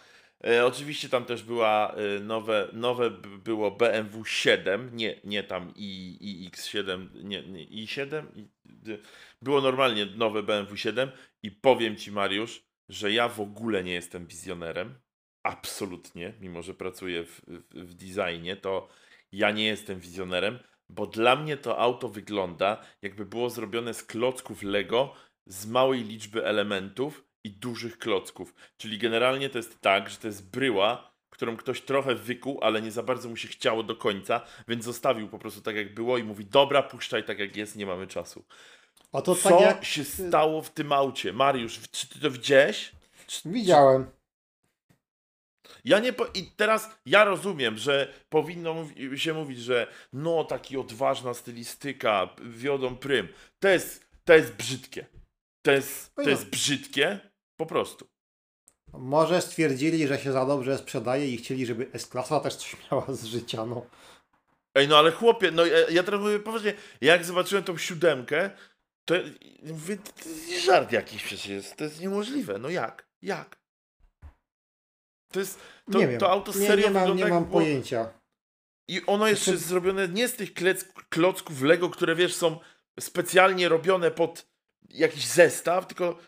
E, oczywiście tam też była e, nowe, nowe było BMW 7, nie, nie tam i, i X7, nie, nie i7, i, d- było normalnie nowe BMW 7 i powiem Ci Mariusz, że ja w ogóle nie jestem wizjonerem, absolutnie, mimo że pracuję w, w, w designie, to ja nie jestem wizjonerem, bo dla mnie to auto wygląda jakby było zrobione z klocków Lego z małej liczby elementów i dużych klocków. Czyli generalnie to jest tak, że to jest bryła, którą ktoś trochę wykuł, ale nie za bardzo mu się chciało do końca, więc zostawił po prostu tak jak było i mówi, dobra, puszczaj tak jak jest, nie mamy czasu. A to Co tak jak się stało w tym aucie? Mariusz, czy ty to widziałeś? widziałem. Ja nie po... I teraz ja rozumiem, że powinno mówi- się mówić, że no taki odważna stylistyka, wiodą prym. To jest, to jest brzydkie. To jest, to No. jest brzydkie po prostu. Może stwierdzili, że się za dobrze sprzedaje i chcieli, żeby S-klasa też coś miała z życia, no. Ej, no ale chłopie, no ja, ja teraz mówię poważnie, jak zobaczyłem tą siódemkę, to mówię, to jest żart jakiś przecież jest, to jest niemożliwe, no jak? Jak? To jest, to, nie wiem. to auto nie, serio nie mam, nie mam jak było- pojęcia. I ono jest Znaczy- zrobione nie z tych klec, klocków Lego, które wiesz, są specjalnie robione pod jakiś zestaw, tylko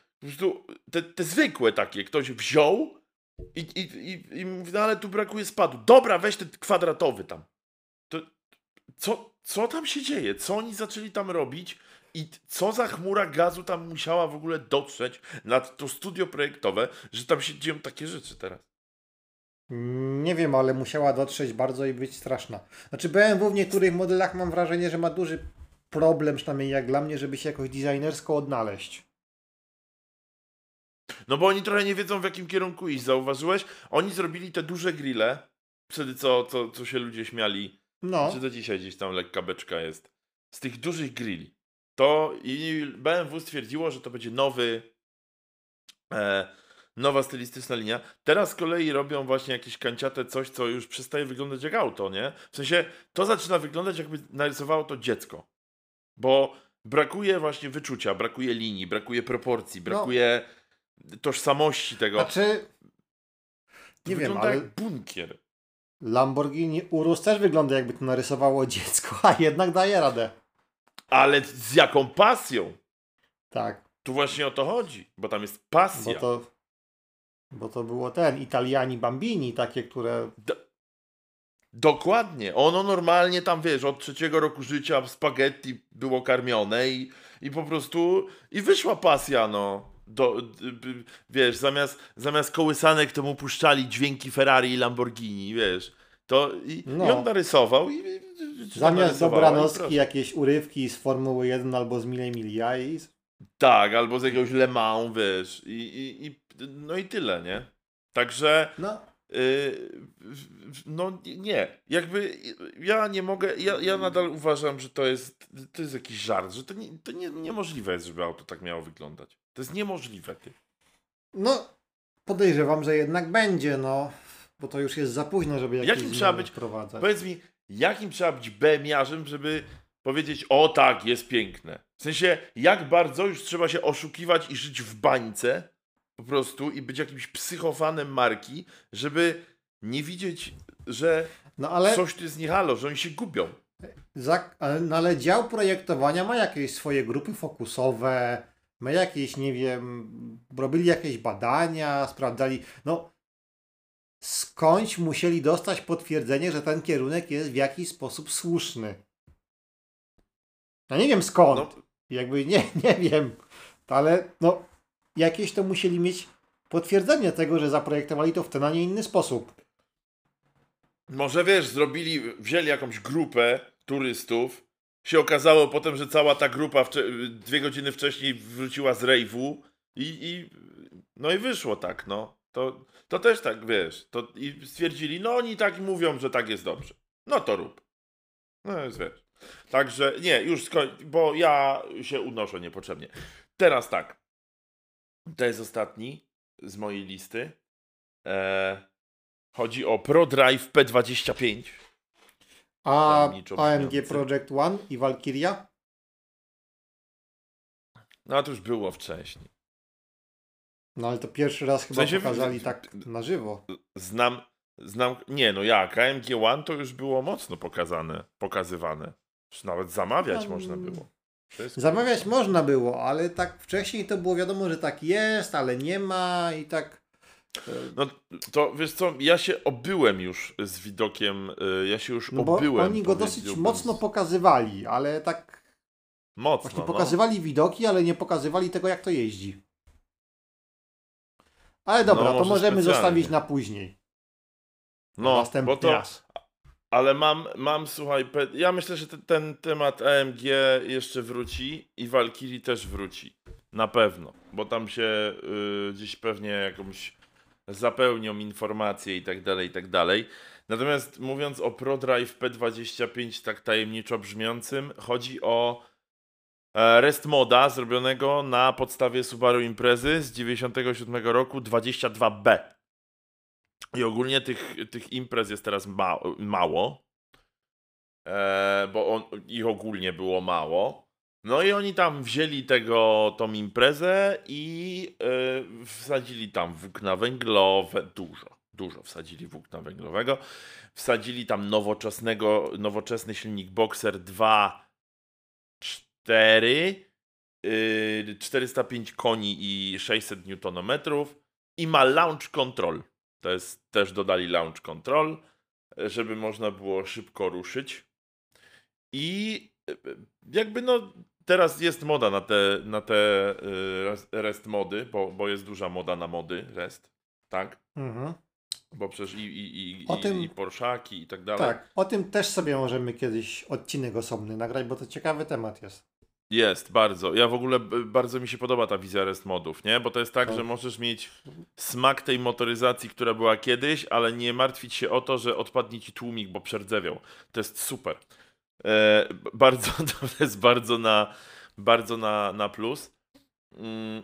te, te zwykłe takie. Ktoś wziął i, i, i, i mówi, no ale tu brakuje spadu. Dobra, weź ten kwadratowy tam. To, co, co tam się dzieje? Co oni zaczęli tam robić? I co za chmura gazu tam musiała w ogóle dotrzeć nad to studio projektowe, że tam się dzieją takie rzeczy teraz? Nie wiem, ale musiała dotrzeć bardzo i być straszna. Znaczy BMW w niektórych modelach mam wrażenie, że ma duży problem, przynajmniej jak dla mnie, żeby się jakoś designersko odnaleźć. No bo oni trochę nie wiedzą w jakim kierunku iść, zauważyłeś? Oni zrobili te duże grille, wtedy co, co, co się ludzie śmiali, No, że do dzisiaj gdzieś tam lekka beczka jest, z tych dużych grilli. To i BMW stwierdziło, że to będzie nowy, e, nowa stylistyczna linia. Teraz z kolei robią właśnie jakieś kanciate coś, co już przestaje wyglądać jak auto, nie? W sensie to zaczyna wyglądać jakby narysowało to dziecko. Bo brakuje właśnie wyczucia, brakuje linii, brakuje proporcji, brakuje tożsamości tego. znaczy nie wiem, ale- jak bunkier. Lamborghini Urus też wygląda jakby to narysowało dziecko, a jednak daje radę. Ale z jaką pasją? Tak, Tu właśnie o to chodzi, bo tam jest bo pasja. to bo to było ten Italiani Bambini, takie, które Dokładnie. Ono normalnie tam, wiesz, od trzeciego roku życia w spaghetti było karmione i, i po prostu i wyszła pasja, no. Do, wiesz, zamiast, zamiast kołysanek to mu puszczali dźwięki Ferrari i Lamborghini, wiesz. To i, No. i on narysował i, Zamiast narysowała, i dobranocki proszę. jakieś urywki z Formuły 1 albo z Mile Milia i Tak, albo z jakiegoś Le Mans, wiesz. I, i, i, no i tyle, nie? Także no, Yy, no nie, jakby ja nie mogę, ja, ja nadal uważam, że to jest, to jest jakiś żart, że to, nie, to nie, niemożliwe jest, żeby auto tak miało wyglądać. To jest niemożliwe, ty. no podejrzewam, że jednak będzie, no. Bo to już jest za późno, żeby jakieś Jakim trzeba być- wprowadzać. Powiedz mi, jakim trzeba być BMiarzem, żeby powiedzieć, o tak, jest piękne. W sensie, jak bardzo już trzeba się oszukiwać i żyć w bańce po prostu i być jakimś psychofanem marki, żeby nie widzieć, że No ale, coś tu jest nie halo, że oni się gubią. za, ale, no, ale dział projektowania ma jakieś swoje grupy fokusowe, ma jakieś, nie wiem, robili jakieś badania, sprawdzali, no skądś musieli dostać potwierdzenie, że ten kierunek jest w jakiś sposób słuszny. Ja nie wiem skąd. No, Jakby nie, nie wiem, ale no jakieś to musieli mieć potwierdzenie tego, że zaprojektowali to w ten, a nie inny sposób. Może wiesz, zrobili, wzięli jakąś grupę turystów. Się okazało potem, że cała ta grupa dwie godziny wcześniej wróciła z rejwu i, i no i wyszło tak, no. To, to też tak, wiesz, to i stwierdzili, no oni tak mówią, że tak jest dobrze. No to rób. No jest, wiesz. Także nie, już skoń, bo ja się unoszę niepotrzebnie. Teraz tak. To jest ostatni z mojej listy. E, chodzi o ProDrive P25. A AMG. Project One i Valkyria? No a to już było wcześniej. No ale to pierwszy raz chyba sensie w- pokazali w- tak na żywo. Znam, znam, nie no jak, AMG One to już było mocno pokazane, pokazywane. Już nawet zamawiać Um, można było. Zamawiać można było, ale tak wcześniej to było wiadomo, że tak jest, ale nie ma i tak. e, No to wiesz co, ja się obyłem już z widokiem, y, ja się już No bo obyłem. oni go dosyć mocno pokazywali, ale tak Mocno, właśnie no. pokazywali widoki, ale nie pokazywali tego, jak to jeździ. Ale dobra, No, to może możemy specjalnie. zostawić na później. No, następny bo to, raz. Ale mam, mam słuchaj, ja myślę, że te, ten temat AMG jeszcze wróci i Valkyrie też wróci. Na pewno, bo tam się y, gdzieś pewnie jakąś zapełnią informacje i tak dalej, i tak dalej. Natomiast mówiąc o ProDrive P25 tak tajemniczo brzmiącym, chodzi o e, rest moda zrobionego na podstawie Subaru Imprezy z 97 roku 22B. I ogólnie tych, tych imprez jest teraz ma mało, e, bo on, ich ogólnie było mało. No i oni tam wzięli tego, tą imprezę i e, wsadzili tam włókna węglowe, dużo, dużo wsadzili włókna węglowego. Wsadzili tam nowoczesnego, nowoczesny silnik Boxer 2 4 yy, 405 koni i 600 Nm i ma launch control. To jest też dodali launch control, żeby można było szybko ruszyć. I e, jakby no teraz jest moda na te, na te y, rest- rest mody, bo, bo jest duża moda na mody rest, tak? Mhm. Bo przecież i, i, i, O i, tym- i Porszaki i tak dalej. Tak, o tym też sobie możemy kiedyś odcinek osobny nagrać, bo to ciekawy temat jest. Jest, bardzo. Ja w ogóle bardzo mi się podoba ta wizja rest modów, nie? Bo to jest tak, Tak. że możesz mieć smak tej motoryzacji, która była kiedyś, ale nie martwić się o to, że odpadnie ci tłumik, bo przerdzewią. To jest super. E, bardzo, to jest bardzo na, bardzo na, na plus. Mm,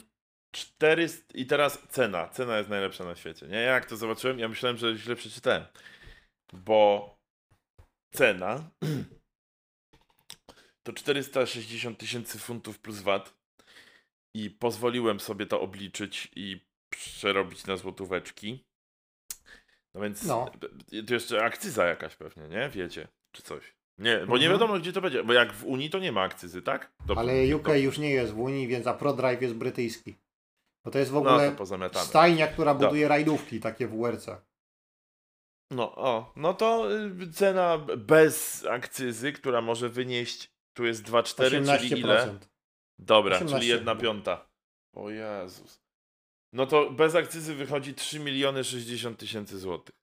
400 i teraz cena. Cena jest najlepsza na świecie, nie? Ja Jak to zobaczyłem, ja myślałem, że źle przeczytałem. Bo cena to 460 tysięcy funtów plus VAT i pozwoliłem sobie to obliczyć i przerobić na złotóweczki. No więc No. to jeszcze akcyza jakaś pewnie, nie? Wiecie, czy coś. Nie, bo nie Mhm. wiadomo gdzie to będzie, bo jak w Unii to nie ma akcyzy, tak? Dobrze, Ale UK już nie jest w Unii, więc a ProDrive jest brytyjski. Bo to jest w No ogóle pozamiatane. stajnia, która buduje rajdówki takie w WRC. No, o, no to y, cena bez akcyzy, która może wynieść, tu jest 2,4, czyli ile? 18%. Dobra, 18 czyli jedna chyba. piąta. O Jezus. No to bez akcyzy wychodzi 3 miliony 60 tysięcy złotych.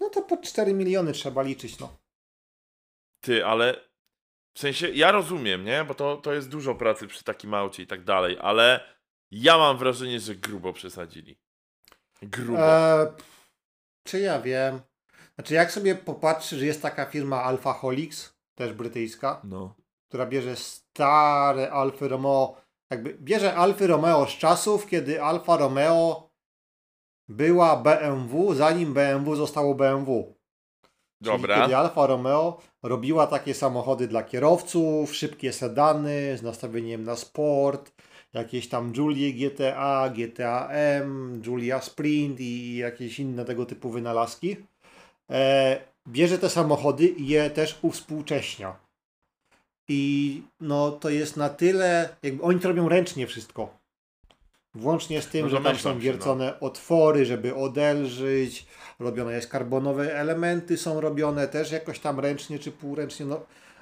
No to po 4 miliony trzeba liczyć, no. Ty, ale w sensie ja rozumiem, nie? Bo to, to jest dużo pracy przy takim aucie i tak dalej, ale ja mam wrażenie, że grubo przesadzili. Grubo. E, czy ja wiem? Znaczy, jak sobie popatrzysz, że jest taka firma Alphaholics, też brytyjska, No. która bierze stare Alfy Romeo, jakby bierze Alfy Romeo z czasów, kiedy Alfa Romeo była BMW, zanim BMW zostało BMW. Czyli Dobra. kiedy Alfa Romeo robiła takie samochody dla kierowców, szybkie sedany z nastawieniem na sport, jakieś tam Julie GTA, GTA M, Julia Sprint i jakieś inne tego typu wynalazki. E, bierze te samochody i je też uwspółcześnia. I no to jest na tyle, jakby oni to robią ręcznie wszystko. Włącznie z tym, No że tam są się, no. wiercone otwory, żeby odelżyć, robione jest karbonowe elementy, są robione też jakoś tam ręcznie czy półręcznie. No,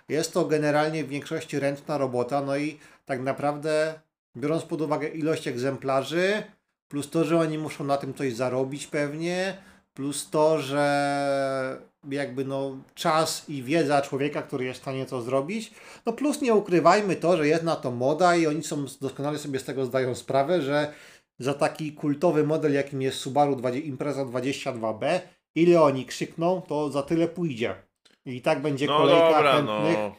jest to generalnie w większości ręczna robota, no i tak naprawdę biorąc pod uwagę ilość egzemplarzy, plus to, że oni muszą na tym coś zarobić pewnie, plus to, że jakby no czas i wiedza człowieka, który jest w stanie to zrobić, no plus nie ukrywajmy to, że jest na to moda i oni są doskonale sobie z tego zdają sprawę, że za taki kultowy model, jakim jest Subaru 20, Impreza 22B, ile oni krzykną, to za tyle pójdzie. I tak będzie No kolejka dobra, chętnych. no.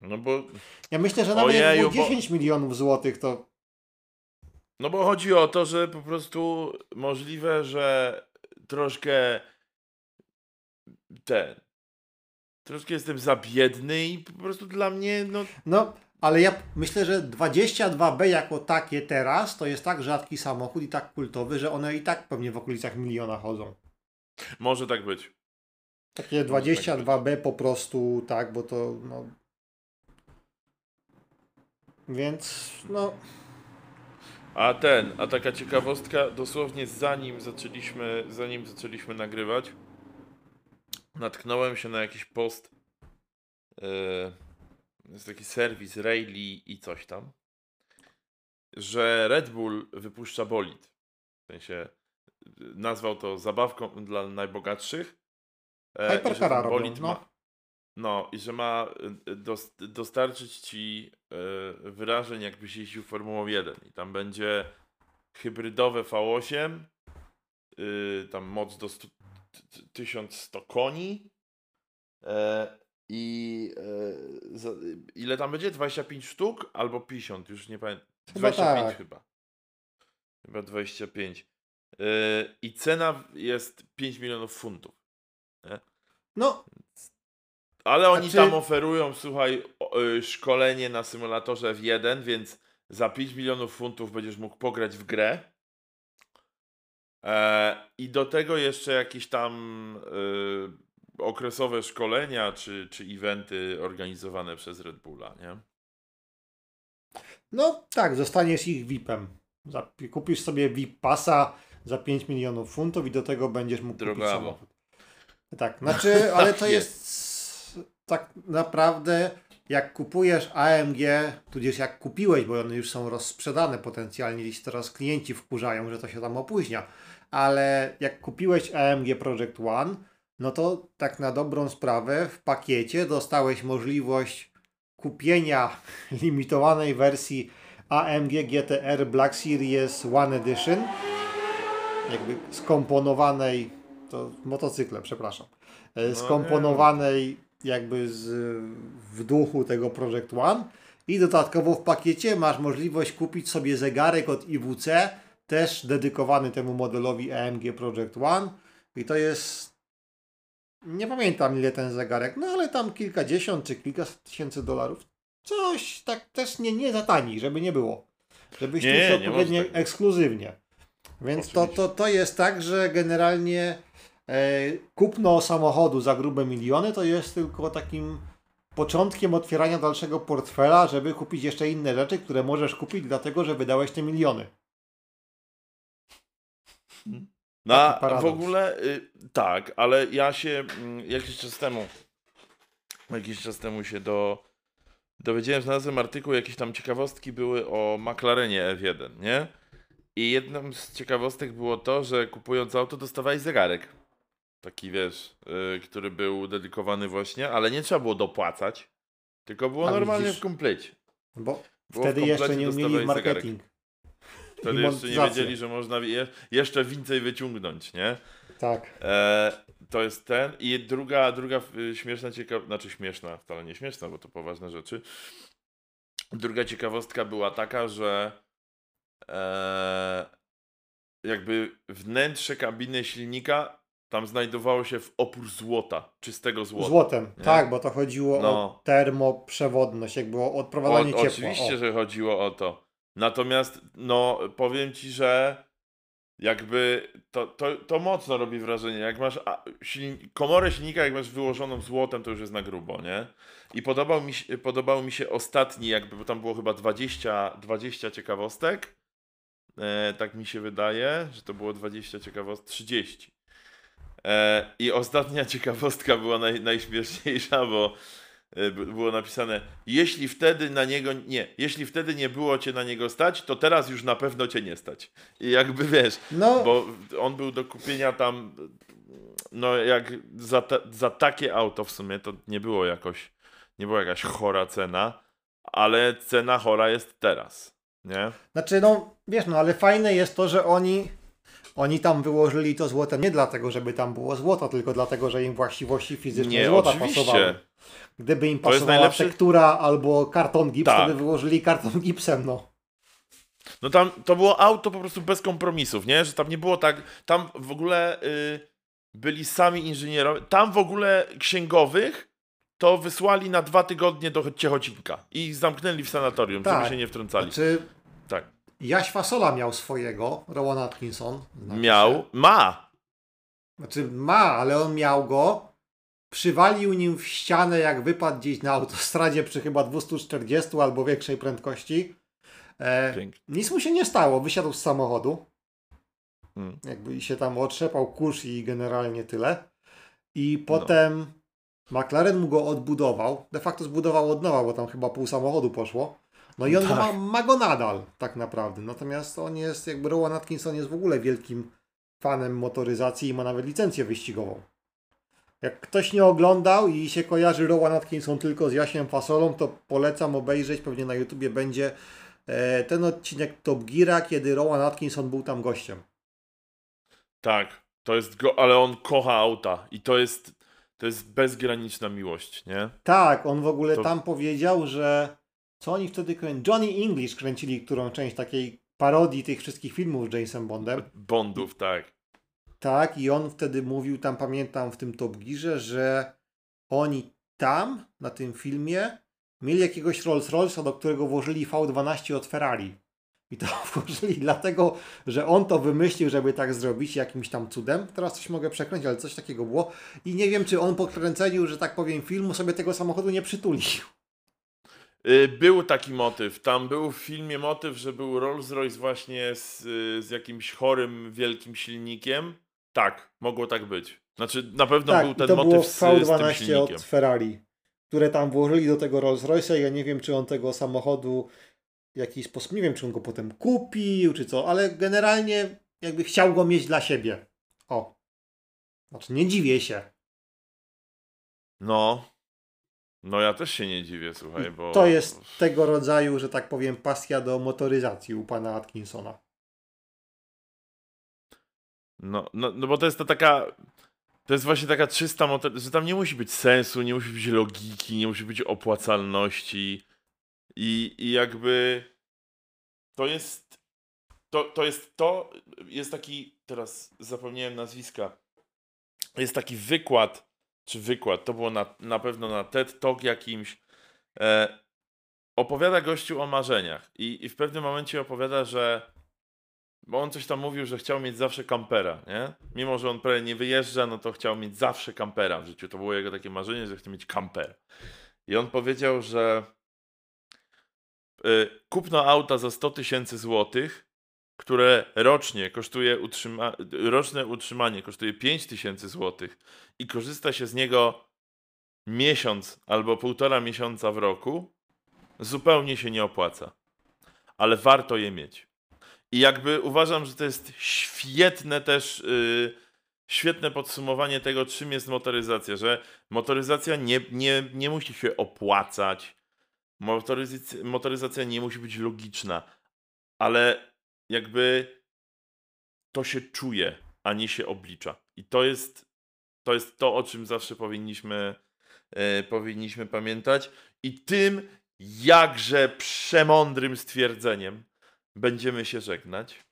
No bo, Ja myślę, że nawet jak Ojeju, było bo- 10 milionów złotych, to no bo chodzi o to, że po prostu możliwe, że troszkę ten. Troszkę jestem za biedny i po prostu dla mnie, no No, ale ja myślę, że 22B jako takie teraz to jest tak rzadki samochód i tak kultowy, że one i tak pewnie w okolicach miliona chodzą. może tak być. Takie 22B po prostu tak, bo to no. Więc no. A ten, a taka ciekawostka, dosłownie zanim zaczęliśmy, zanim zaczęliśmy nagrywać, natknąłem się na jakiś post. Yy, jest taki serwis Rayleigh i coś tam, że Red Bull wypuszcza bolid. W sensie nazwał to zabawką dla najbogatszych. e, Hypercara robią, bolid no. ma, no i że ma y, dos, dostarczyć ci y, wyrażeń, jakbyś jeździł Formułą 1. I tam będzie hybrydowe V8, y, tam moc do 100, t- t- 1100 koni. E, I e, ile tam będzie? 25 sztuk albo 50? Już nie pamiętam. Chyba 25 tak. chyba. Chyba 25. E, I cena jest 5 milionów funtów. No, Ale oni Znaczy- tam oferują, słuchaj, y, szkolenie na symulatorze F1, więc za 5 milionów funtów będziesz mógł pograć w grę. E, I do tego jeszcze jakieś tam y, okresowe szkolenia czy, czy eventy organizowane przez Red Bulla, nie? no tak, zostaniesz ich VIP-em. Kupisz sobie VIP pasa za 5 milionów funtów i do tego będziesz mógł kupić Drogawo. samochód. Tak, znaczy, ale to Jest. Tak naprawdę jak kupujesz AMG, tudzież jak kupiłeś, bo one już są rozsprzedane potencjalnie, jeśli teraz klienci wkurzają, że to się tam opóźnia, ale jak kupiłeś AMG Project One, no to tak na dobrą sprawę w pakiecie dostałeś możliwość kupienia limitowanej wersji AMG GTR Black Series One Edition, jakby skomponowanej, to motocykle, przepraszam, e, nie. skomponowanej jakby z, w duchu tego Project One i dodatkowo w pakiecie masz możliwość kupić sobie zegarek od IWC, też dedykowany temu modelowi AMG Project One i to jest nie pamiętam ile ten zegarek, no ale tam kilkadziesiąt czy kilka tysięcy dolarów. Coś tak też nie, nie za tani, żeby nie było. Żebyś Nie, tu odpowiednio ekskluzywnie. Więc to, Oczywiście. to, to jest tak, że generalnie e, kupno samochodu za grube miliony to jest tylko takim początkiem otwierania dalszego portfela, żeby kupić jeszcze inne rzeczy, które możesz kupić dlatego, że wydałeś te miliony. No, w ogóle y, tak, ale ja się mm, jakiś czas temu jakiś czas temu się do dowiedziałem, znalazłem artykuł, jakieś tam ciekawostki były o McLarenie F1, nie? I jedną z ciekawostek było to, że kupując auto dostawałeś zegarek. Taki wiesz, yy, który był dedykowany właśnie, ale nie trzeba było dopłacać, tylko było A normalnie widzisz? w komplecie. Bo Było wtedy jeszcze nie umieli dostawałeś zegarek. marketing. Wtedy jeszcze nie wiedzieli, że można je, jeszcze więcej wyciągnąć, nie? Tak. E, to jest ten. I druga, druga y, śmieszna ciekawostka, znaczy śmieszna, wcale nie śmieszna, bo to poważne rzeczy. Druga ciekawostka była taka, że e, jakby wnętrze kabiny silnika tam znajdowało się w opór złota, czystego złota. Złotem. nie? Tak, bo to chodziło No. o termoprzewodność, jakby o odprowadzanie O, ciepła. oczywiście, o. że chodziło o to. Natomiast, no, powiem ci, że jakby to, to, to mocno robi wrażenie. Jak masz a, komorę silnika, jak masz wyłożoną złotem, to już jest na grubo, nie? I podobał mi się, podobał mi się ostatni, jakby, bo tam było chyba 20, 20 ciekawostek. E, tak mi się wydaje, że to było 20 ciekawostek, 30. E, I ostatnia ciekawostka była naj, najśmieszniejsza, bo e, było napisane, jeśli wtedy na niego, nie, jeśli wtedy nie było cię na niego stać, to teraz już na pewno cię nie stać. I jakby wiesz, No, bo on był do kupienia tam, no jak za, ta, za takie auto w sumie to nie było jakoś, nie była jakaś chora cena, ale cena chora jest teraz, nie? znaczy, no, wiesz, no, ale fajne jest to, że oni, oni tam wyłożyli to złotem nie dlatego, żeby tam było złoto, tylko dlatego, że im właściwości fizyczne Nie, złota oczywiście. pasowały. Gdyby im pasowała najlepszy- tektura albo karton gips, Tak. to by wyłożyli karton gipsem, no. No tam to było auto po prostu bez kompromisów, nie? Że tam nie było tak. Tam w ogóle y, byli sami inżynierowie. Tam w ogóle księgowych to wysłali na dwa tygodnie do Ciechocinka i zamknęli w sanatorium, Tak. żeby się nie wtrącali. Znaczy, Tak. Jaś Fasola miał swojego, Rowan Atkinson. znaczy się. Miał, ma. Znaczy ma, ale on miał go, przywalił nim w ścianę, jak wypadł gdzieś na autostradzie przy chyba 240 albo większej prędkości. E, nic mu się nie stało, wysiadł z samochodu, Hmm. jakby się tam otrzepał kurz i generalnie tyle. I potem McLaren mu go odbudował, de facto zbudował od nowa, bo tam chyba pół samochodu poszło. No i on Tak. ma, ma go nadal, tak naprawdę. Natomiast on jest, jakby Rowan Atkinson jest w ogóle wielkim fanem motoryzacji i ma nawet licencję wyścigową. Jak ktoś nie oglądał i się kojarzy Rowan Atkinson tylko z Jasiem Fasolą, to polecam obejrzeć, pewnie na YouTubie będzie e, ten odcinek Top Geara, kiedy Rowan Atkinson był tam gościem. Tak. To jest go, ale on kocha auta i to jest, to jest bezgraniczna miłość, nie? Tak, on w ogóle To- tam powiedział, że co oni wtedy kręcili? Johnny English kręcili którą część takiej parodii tych wszystkich filmów z Jamesem Bondem. Bondów, tak. Tak, i on wtedy mówił, tam pamiętam w tym Top Gearze, że oni tam, na tym filmie, mieli jakiegoś Rolls Royce'a, do którego włożyli V12 od Ferrari. I to włożyli dlatego, że on to wymyślił, żeby tak zrobić jakimś tam cudem. Teraz coś mogę przekręcić, ale coś takiego było. I nie wiem, czy on po kręceniu, że tak powiem, filmu sobie tego samochodu nie przytulił. Y, Był taki motyw. Tam był w filmie motyw, że był Rolls Royce właśnie z, y, z jakimś chorym, wielkim silnikiem. Tak, mogło tak być. Znaczy, na pewno tak, był ten to było motyw z, z tym V12 silnikiem. od Ferrari, które tam włożyli do tego Rolls Royce'a. Ja nie wiem, czy on tego samochodu w jakiś sposób, nie wiem, czy on go potem kupił, czy co, ale generalnie jakby chciał go mieć dla siebie. O. Znaczy, nie dziwię się. No. No ja też się nie dziwię, słuchaj, bo... To jest tego rodzaju, że tak powiem, pasja do motoryzacji u pana Atkinsona. No, no, no bo to jest to taka... To jest właśnie taka czysta motor, że tam nie musi być sensu, nie musi być logiki, nie musi być opłacalności i, i jakby to jest to, to jest to, jest taki, teraz zapomniałem nazwiska, jest taki wykład, czy wykład, to było na, na pewno na TED Talk jakimś, e, opowiada gościu o marzeniach i, i w pewnym momencie opowiada, że bo on coś tam mówił, że chciał mieć zawsze kampera, nie? Mimo, że on prawie nie wyjeżdża, no to chciał mieć zawsze kampera w życiu. To było jego takie marzenie, że chce mieć kampera. I on powiedział, że y, kupno auta za 100 tysięcy złotych, które rocznie kosztuje utrzyma roczne utrzymanie kosztuje 5 tysięcy złotych i korzysta się z niego miesiąc albo półtora miesiąca w roku, zupełnie się nie opłaca. Ale warto je mieć. I jakby uważam, że to jest świetne też, yy, świetne podsumowanie tego, czym jest motoryzacja, że motoryzacja nie, nie, nie musi się opłacać, motoryzacja, motoryzacja nie musi być logiczna, ale jakby to się czuje, a nie się oblicza. I to jest to, jest to o czym zawsze powinniśmy, e, powinniśmy pamiętać. I tym jakże przemądrym stwierdzeniem będziemy się żegnać.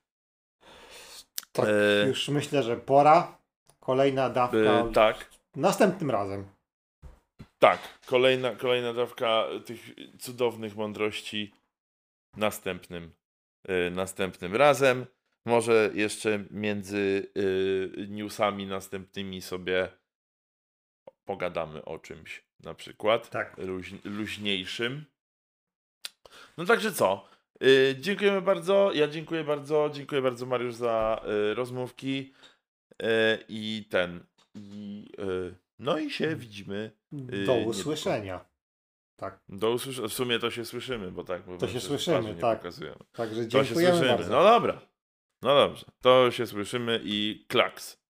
Tak, E, już myślę, że pora. Kolejna dawka. E, tak, Następnym razem. tak. Kolejna, kolejna dawka tych cudownych mądrości następnym, następnym razem. Może jeszcze między e, newsami następnymi sobie pogadamy o czymś na przykład. Tak. luź, luźniejszym. No także co? Y, dziękujemy bardzo. Ja dziękuję bardzo. Dziękuję bardzo Mariusz za y, rozmówki. Y, I ten. I, y, no i się widzimy. Do usłyszenia. Tak. Do usłysz- w sumie to się słyszymy, bo tak. Bo To się słyszymy, tak. pokazujemy. Także To się dziękujemy słyszymy. bardzo. No dobra. No dobrze. To się słyszymy i klaks.